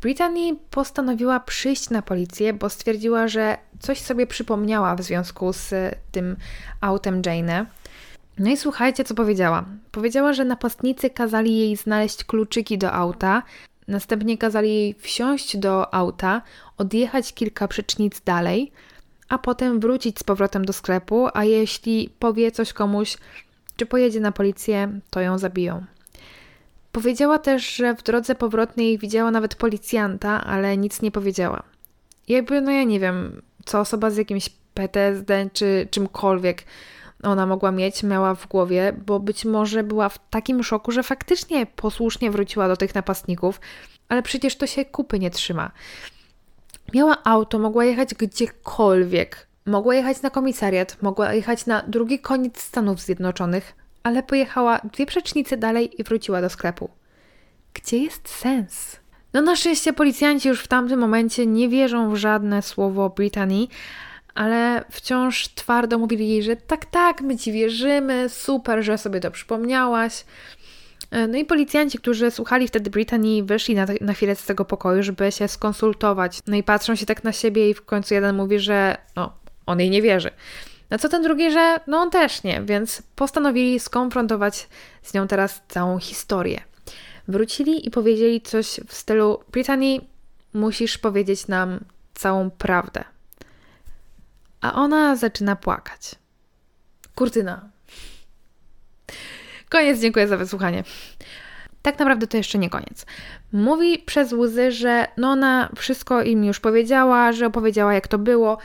Brittany postanowiła przyjść na policję, bo stwierdziła, że coś sobie przypomniała w związku z tym autem Jane. No i słuchajcie, co powiedziała. Powiedziała, że napastnicy kazali jej znaleźć kluczyki do auta, następnie kazali jej wsiąść do auta, odjechać kilka przecznic dalej, a potem wrócić z powrotem do sklepu, a jeśli powie coś komuś, czy pojedzie na policję, to ją zabiją. Powiedziała też, że w drodze powrotnej widziała nawet policjanta, ale nic nie powiedziała. Jakby, no ja nie wiem, co osoba z jakimś PTSD czy czymkolwiek ona mogła mieć, miała w głowie, bo być może była w takim szoku, że faktycznie posłusznie wróciła do tych napastników, ale przecież to się kupy nie trzyma. Miała auto, mogła jechać gdziekolwiek. Mogła jechać na komisariat, mogła jechać na drugi koniec Stanów Zjednoczonych, ale pojechała dwie przecznice dalej i wróciła do sklepu. Gdzie jest sens? No na szczęście policjanci już w tamtym momencie nie wierzą w żadne słowo Brytanii, ale wciąż twardo mówili jej, że tak, tak, my ci wierzymy, super, że sobie to przypomniałaś. E, no i policjanci, którzy słuchali wtedy Brytanii, wyszli na, na chwilę z tego pokoju, żeby się skonsultować. No i patrzą się tak na siebie i w końcu jeden mówi, że no, on jej nie wierzy. Na co ten drugi, że no on też nie, więc postanowili skonfrontować z nią teraz całą historię. Wrócili i powiedzieli coś w stylu: Brytanii, musisz powiedzieć nam całą prawdę. A ona zaczyna płakać. Kurtyna. Koniec, dziękuję za wysłuchanie. Tak naprawdę to jeszcze nie koniec. Mówi przez łzy, że no ona wszystko im już powiedziała, że opowiedziała jak to było,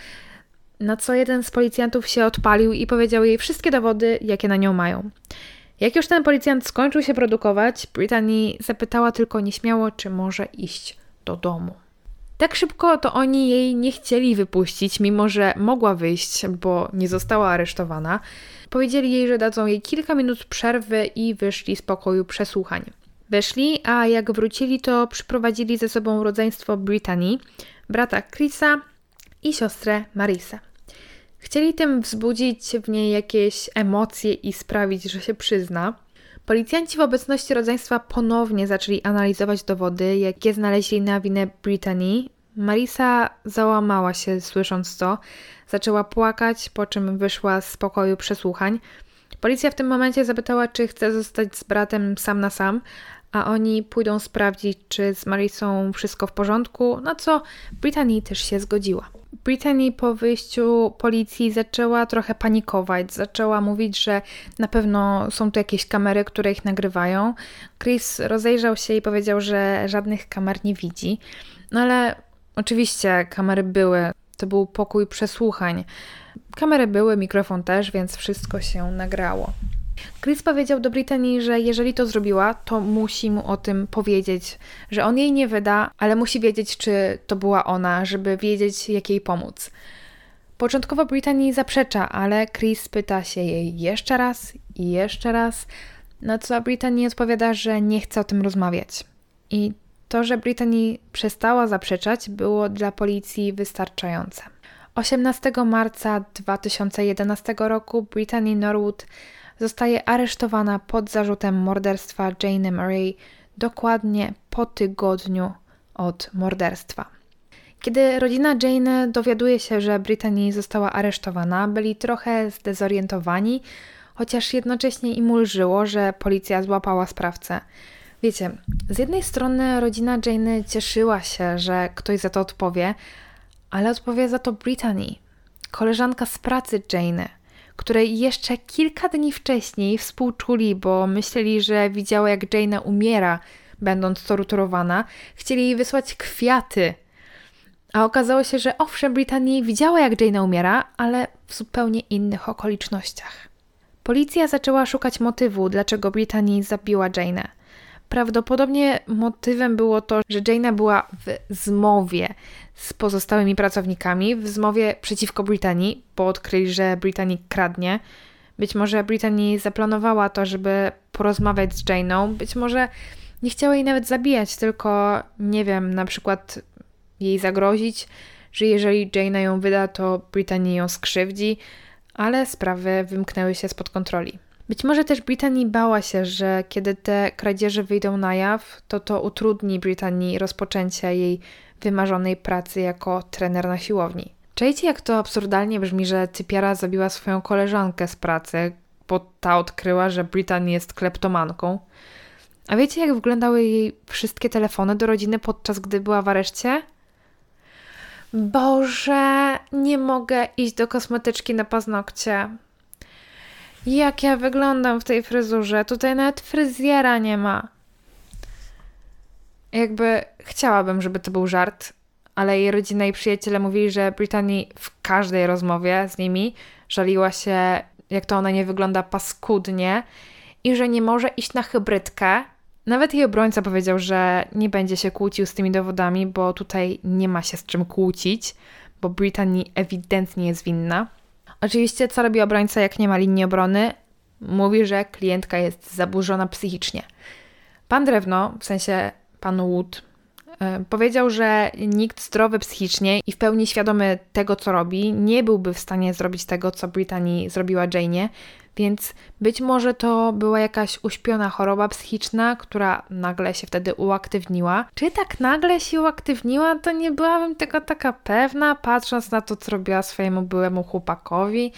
na co jeden z policjantów się odpalił i powiedział jej wszystkie dowody, jakie na nią mają. Jak już ten policjant skończył się produkować, Brittany zapytała tylko nieśmiało, czy może iść do domu. Tak szybko to oni jej nie chcieli wypuścić, mimo że mogła wyjść, bo nie została aresztowana. Powiedzieli jej, że dadzą jej kilka minut przerwy i wyszli z pokoju przesłuchań. Weszli, a jak wrócili, to przyprowadzili ze sobą rodzeństwo Brittany, brata Chrisa i siostrę Marisa. Chcieli tym wzbudzić w niej jakieś emocje i sprawić, że się przyzna. Policjanci w obecności rodzeństwa ponownie zaczęli analizować dowody, jakie znaleźli na winę Brittany. Marisa załamała się, słysząc to, zaczęła płakać, po czym wyszła z pokoju przesłuchań. Policja w tym momencie zapytała, czy chce zostać z bratem sam na sam, a oni pójdą sprawdzić, czy z Marisą wszystko w porządku, na co Brittany też się zgodziła. Brittany po wyjściu policji zaczęła trochę panikować, zaczęła mówić, że na pewno są tu jakieś kamery, które ich nagrywają. Chris rozejrzał się i powiedział, że żadnych kamer nie widzi. No ale oczywiście kamery były, to był pokój przesłuchań. Kamery były, mikrofon też, więc wszystko się nagrało. Chris powiedział do Brittany, że jeżeli to zrobiła, to musi mu o tym powiedzieć, że on jej nie wyda, ale musi wiedzieć, czy to była ona, żeby wiedzieć, jak jej pomóc. Początkowo Brittany zaprzecza, ale Chris pyta się jej jeszcze raz i jeszcze raz, na co Brittany odpowiada, że nie chce o tym rozmawiać. I to, że Brittany przestała zaprzeczać, było dla policji wystarczające. 18 marca 2011 roku Brittany Norwood zostaje aresztowana pod zarzutem morderstwa Jane Murray dokładnie po tygodniu od morderstwa. Kiedy rodzina Jane dowiaduje się, że Brittany została aresztowana, byli trochę zdezorientowani, chociaż jednocześnie im ulżyło, że policja złapała sprawcę. Wiecie, z jednej strony rodzina Jane cieszyła się, że ktoś za to odpowie, ale odpowie za to Brittany. koleżanka z pracy Jane, której jeszcze kilka dni wcześniej współczuli, bo myśleli, że widziała jak Jane umiera, będąc torturowana, chcieli jej wysłać kwiaty. A okazało się, że owszem, Brittany widziała jak Jane umiera, ale w zupełnie innych okolicznościach. Policja zaczęła szukać motywu, dlaczego Brittany zabiła Jane'ę. Prawdopodobnie motywem było to, że Jaina była w zmowie z pozostałymi pracownikami, w zmowie przeciwko Brytanii, bo odkryli, że Brytanii kradnie. Być może Brytanii zaplanowała to, żeby porozmawiać z Jainą, być może nie chciała jej nawet zabijać, tylko nie wiem, na przykład jej zagrozić, że jeżeli Jaina ją wyda, to Brytanii ją skrzywdzi, ale sprawy wymknęły się spod kontroli. Być może też Britanii bała się, że kiedy te kradzieże wyjdą na jaw, to to utrudni Britanii rozpoczęcie jej wymarzonej pracy jako trener na siłowni. Czajcie, jak to absurdalnie brzmi, że typiara zabiła swoją koleżankę z pracy, bo ta odkryła, że Britanii jest kleptomanką. A wiecie, jak wyglądały jej wszystkie telefony do rodziny podczas gdy była w areszcie? Boże, nie mogę iść do kosmetyczki na paznokcie. Jak ja wyglądam w tej fryzurze? Tutaj nawet fryzjera nie ma. Jakby chciałabym, żeby to był żart, ale jej rodzina i przyjaciele mówili, że Brittany w każdej rozmowie z nimi żaliła się, jak to ona nie wygląda paskudnie i że nie może iść na hybrydkę. Nawet jej obrońca powiedział, że nie będzie się kłócił z tymi dowodami, bo tutaj nie ma się z czym kłócić, bo Brittany ewidentnie jest winna. Oczywiście, co robi obrońca, jak nie ma linii obrony? Mówi, że klientka jest zaburzona psychicznie. Pan Drewno, w sensie pan Wood, e, powiedział, że nikt zdrowy psychicznie i w pełni świadomy tego, co robi, nie byłby w stanie zrobić tego, co Britanii zrobiła Jane'ie, więc być może to była jakaś uśpiona choroba psychiczna, która nagle się wtedy uaktywniła. Czy tak nagle się uaktywniła, to nie byłabym tego taka pewna, patrząc na to, co robiła swojemu byłemu chłopakowi.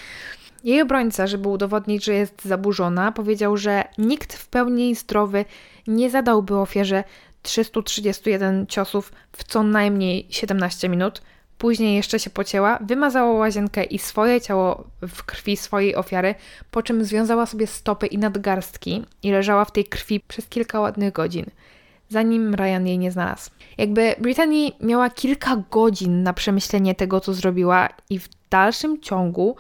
Jej obrońca, żeby udowodnić, że jest zaburzona, powiedział, że nikt w pełni zdrowy nie zadałby ofierze 331 ciosów w co najmniej 17 minut, Później jeszcze się pocięła, wymazała łazienkę i swoje ciało w krwi swojej ofiary, po czym związała sobie stopy i nadgarstki i leżała w tej krwi przez kilka ładnych godzin, zanim Ryan jej nie znalazł. Jakby Brittany miała kilka godzin na przemyślenie tego, co zrobiła i w dalszym ciągu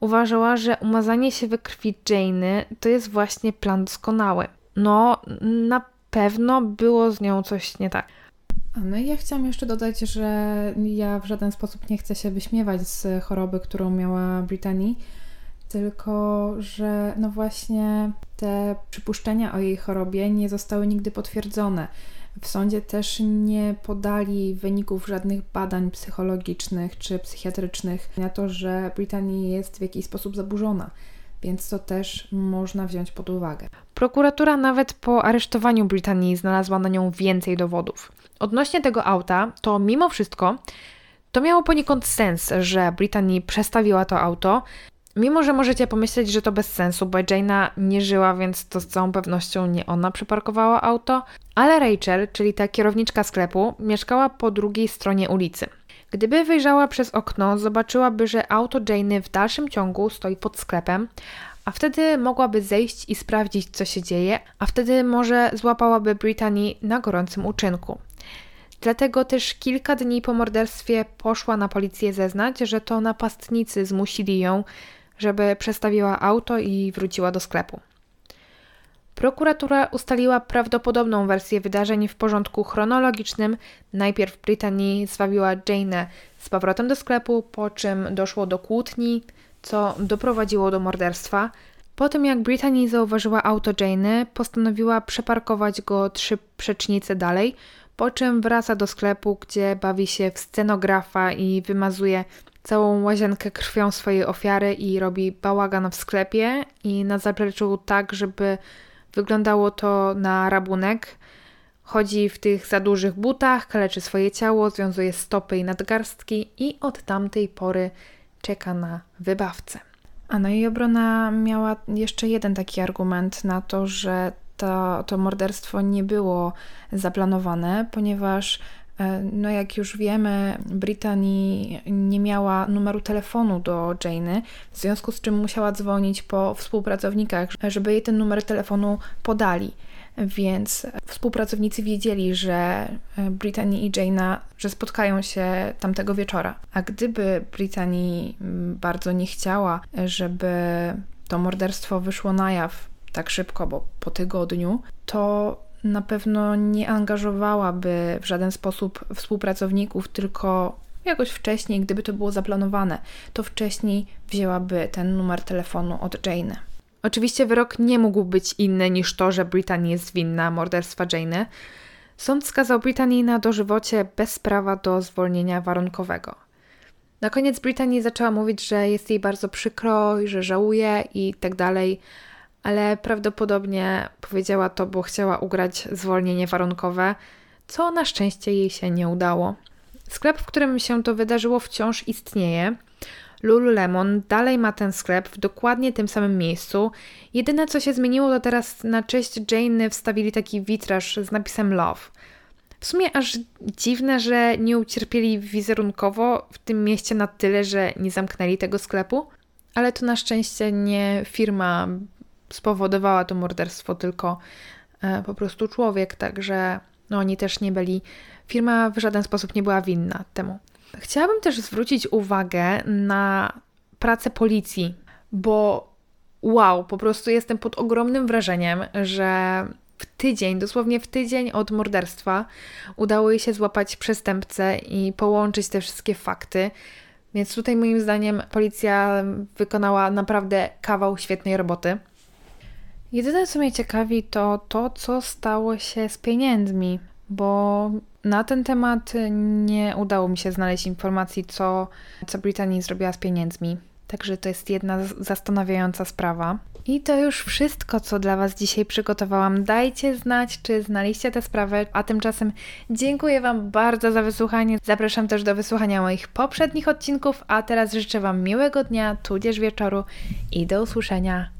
uważała, że umazanie się we krwi Jane to jest właśnie plan doskonały. No, na pewno było z nią coś nie tak. No i ja chciałam jeszcze dodać, że ja w żaden sposób nie chcę się wyśmiewać z choroby, którą miała Brittany, tylko że no właśnie te przypuszczenia o jej chorobie nie zostały nigdy potwierdzone. W sądzie też nie podali wyników żadnych badań psychologicznych czy psychiatrycznych na to, że Brittany jest w jakiś sposób zaburzona więc to też można wziąć pod uwagę. Prokuratura nawet po aresztowaniu Brytanii znalazła na nią więcej dowodów. Odnośnie tego auta, to mimo wszystko to miało poniekąd sens, że Brytanii przestawiła to auto, mimo że możecie pomyśleć, że to bez sensu, bo Jaina nie żyła, więc to z całą pewnością nie ona przyparkowała auto, ale Rachel, czyli ta kierowniczka sklepu, mieszkała po drugiej stronie ulicy. Gdyby wyjrzała przez okno, zobaczyłaby, że auto Jane w dalszym ciągu stoi pod sklepem, a wtedy mogłaby zejść i sprawdzić, co się dzieje, a wtedy może złapałaby Brittany na gorącym uczynku. Dlatego też kilka dni po morderstwie poszła na policję zeznać, że to napastnicy zmusili ją, żeby przestawiła auto i wróciła do sklepu. Prokuratura ustaliła prawdopodobną wersję wydarzeń w porządku chronologicznym. Najpierw Brytanii zwabiła Jane z powrotem do sklepu, po czym doszło do kłótni, co doprowadziło do morderstwa. Po tym jak Brittany zauważyła auto Jane, postanowiła przeparkować go trzy przecznice dalej, po czym wraca do sklepu, gdzie bawi się w scenografa i wymazuje całą łazienkę krwią swojej ofiary i robi bałagan w sklepie i na zapleczu tak, żeby Wyglądało to na rabunek. Chodzi w tych za dużych butach, kaleczy swoje ciało, związuje stopy i nadgarstki i od tamtej pory czeka na wybawcę. A no i obrona miała jeszcze jeden taki argument na to, że to, to morderstwo nie było zaplanowane, ponieważ E, no jak już wiemy, Brittany nie miała numeru telefonu do Jane'y, w związku z czym musiała dzwonić po współpracownikach, żeby jej ten numer telefonu podali. Więc współpracownicy wiedzieli, że e, Brittany i Jane'a, że spotkają się tamtego wieczora. A gdyby Brittany mm, bardzo nie chciała, żeby to morderstwo wyszło na jaw tak szybko, bo po tygodniu, to na pewno nie angażowałaby w żaden sposób współpracowników, tylko jakoś wcześniej, gdyby to było zaplanowane, to wcześniej wzięłaby ten numer telefonu od Jane. Oczywiście wyrok nie mógł być inny niż to, że Brittany jest winna morderstwa Jane. Sąd skazał Brittany na dożywocie bez prawa do zwolnienia warunkowego. Na koniec Brittany zaczęła mówić, że jest jej bardzo przykro że żałuje i tak dalej, ale prawdopodobnie powiedziała to, bo chciała ugrać zwolnienie warunkowe, co na szczęście jej się nie udało. Sklep, w którym się to wydarzyło, wciąż istnieje. Lululemon dalej ma ten sklep w dokładnie tym samym miejscu. Jedyne co się zmieniło, to teraz na cześć Jane wstawili taki witraż z napisem Love. W sumie aż dziwne, że nie ucierpieli wizerunkowo w tym mieście na tyle, że nie zamknęli tego sklepu, ale to na szczęście nie firma spowodowała to morderstwo, tylko e, po prostu człowiek, także no, oni też nie byli, firma w żaden sposób nie była winna temu. Chciałabym też zwrócić uwagę na pracę policji, bo wow, po prostu jestem pod ogromnym wrażeniem, że w tydzień, dosłownie w tydzień od morderstwa, udało jej się złapać przestępcę i połączyć te wszystkie fakty. Więc tutaj moim zdaniem policja wykonała naprawdę kawał świetnej roboty. Jedyne, co mnie ciekawi, to to, co stało się z pieniędzmi, bo na ten temat nie udało mi się znaleźć informacji, co, co zrobiła z pieniędzmi. Także to jest jedna zastanawiająca sprawa. I to już wszystko, co dla Was dzisiaj przygotowałam. Dajcie znać, czy znaliście tę sprawę, a tymczasem dziękuję Wam bardzo za wysłuchanie. Zapraszam też do wysłuchania moich poprzednich odcinków, a teraz życzę Wam miłego dnia, tudzież wieczoru i do usłyszenia.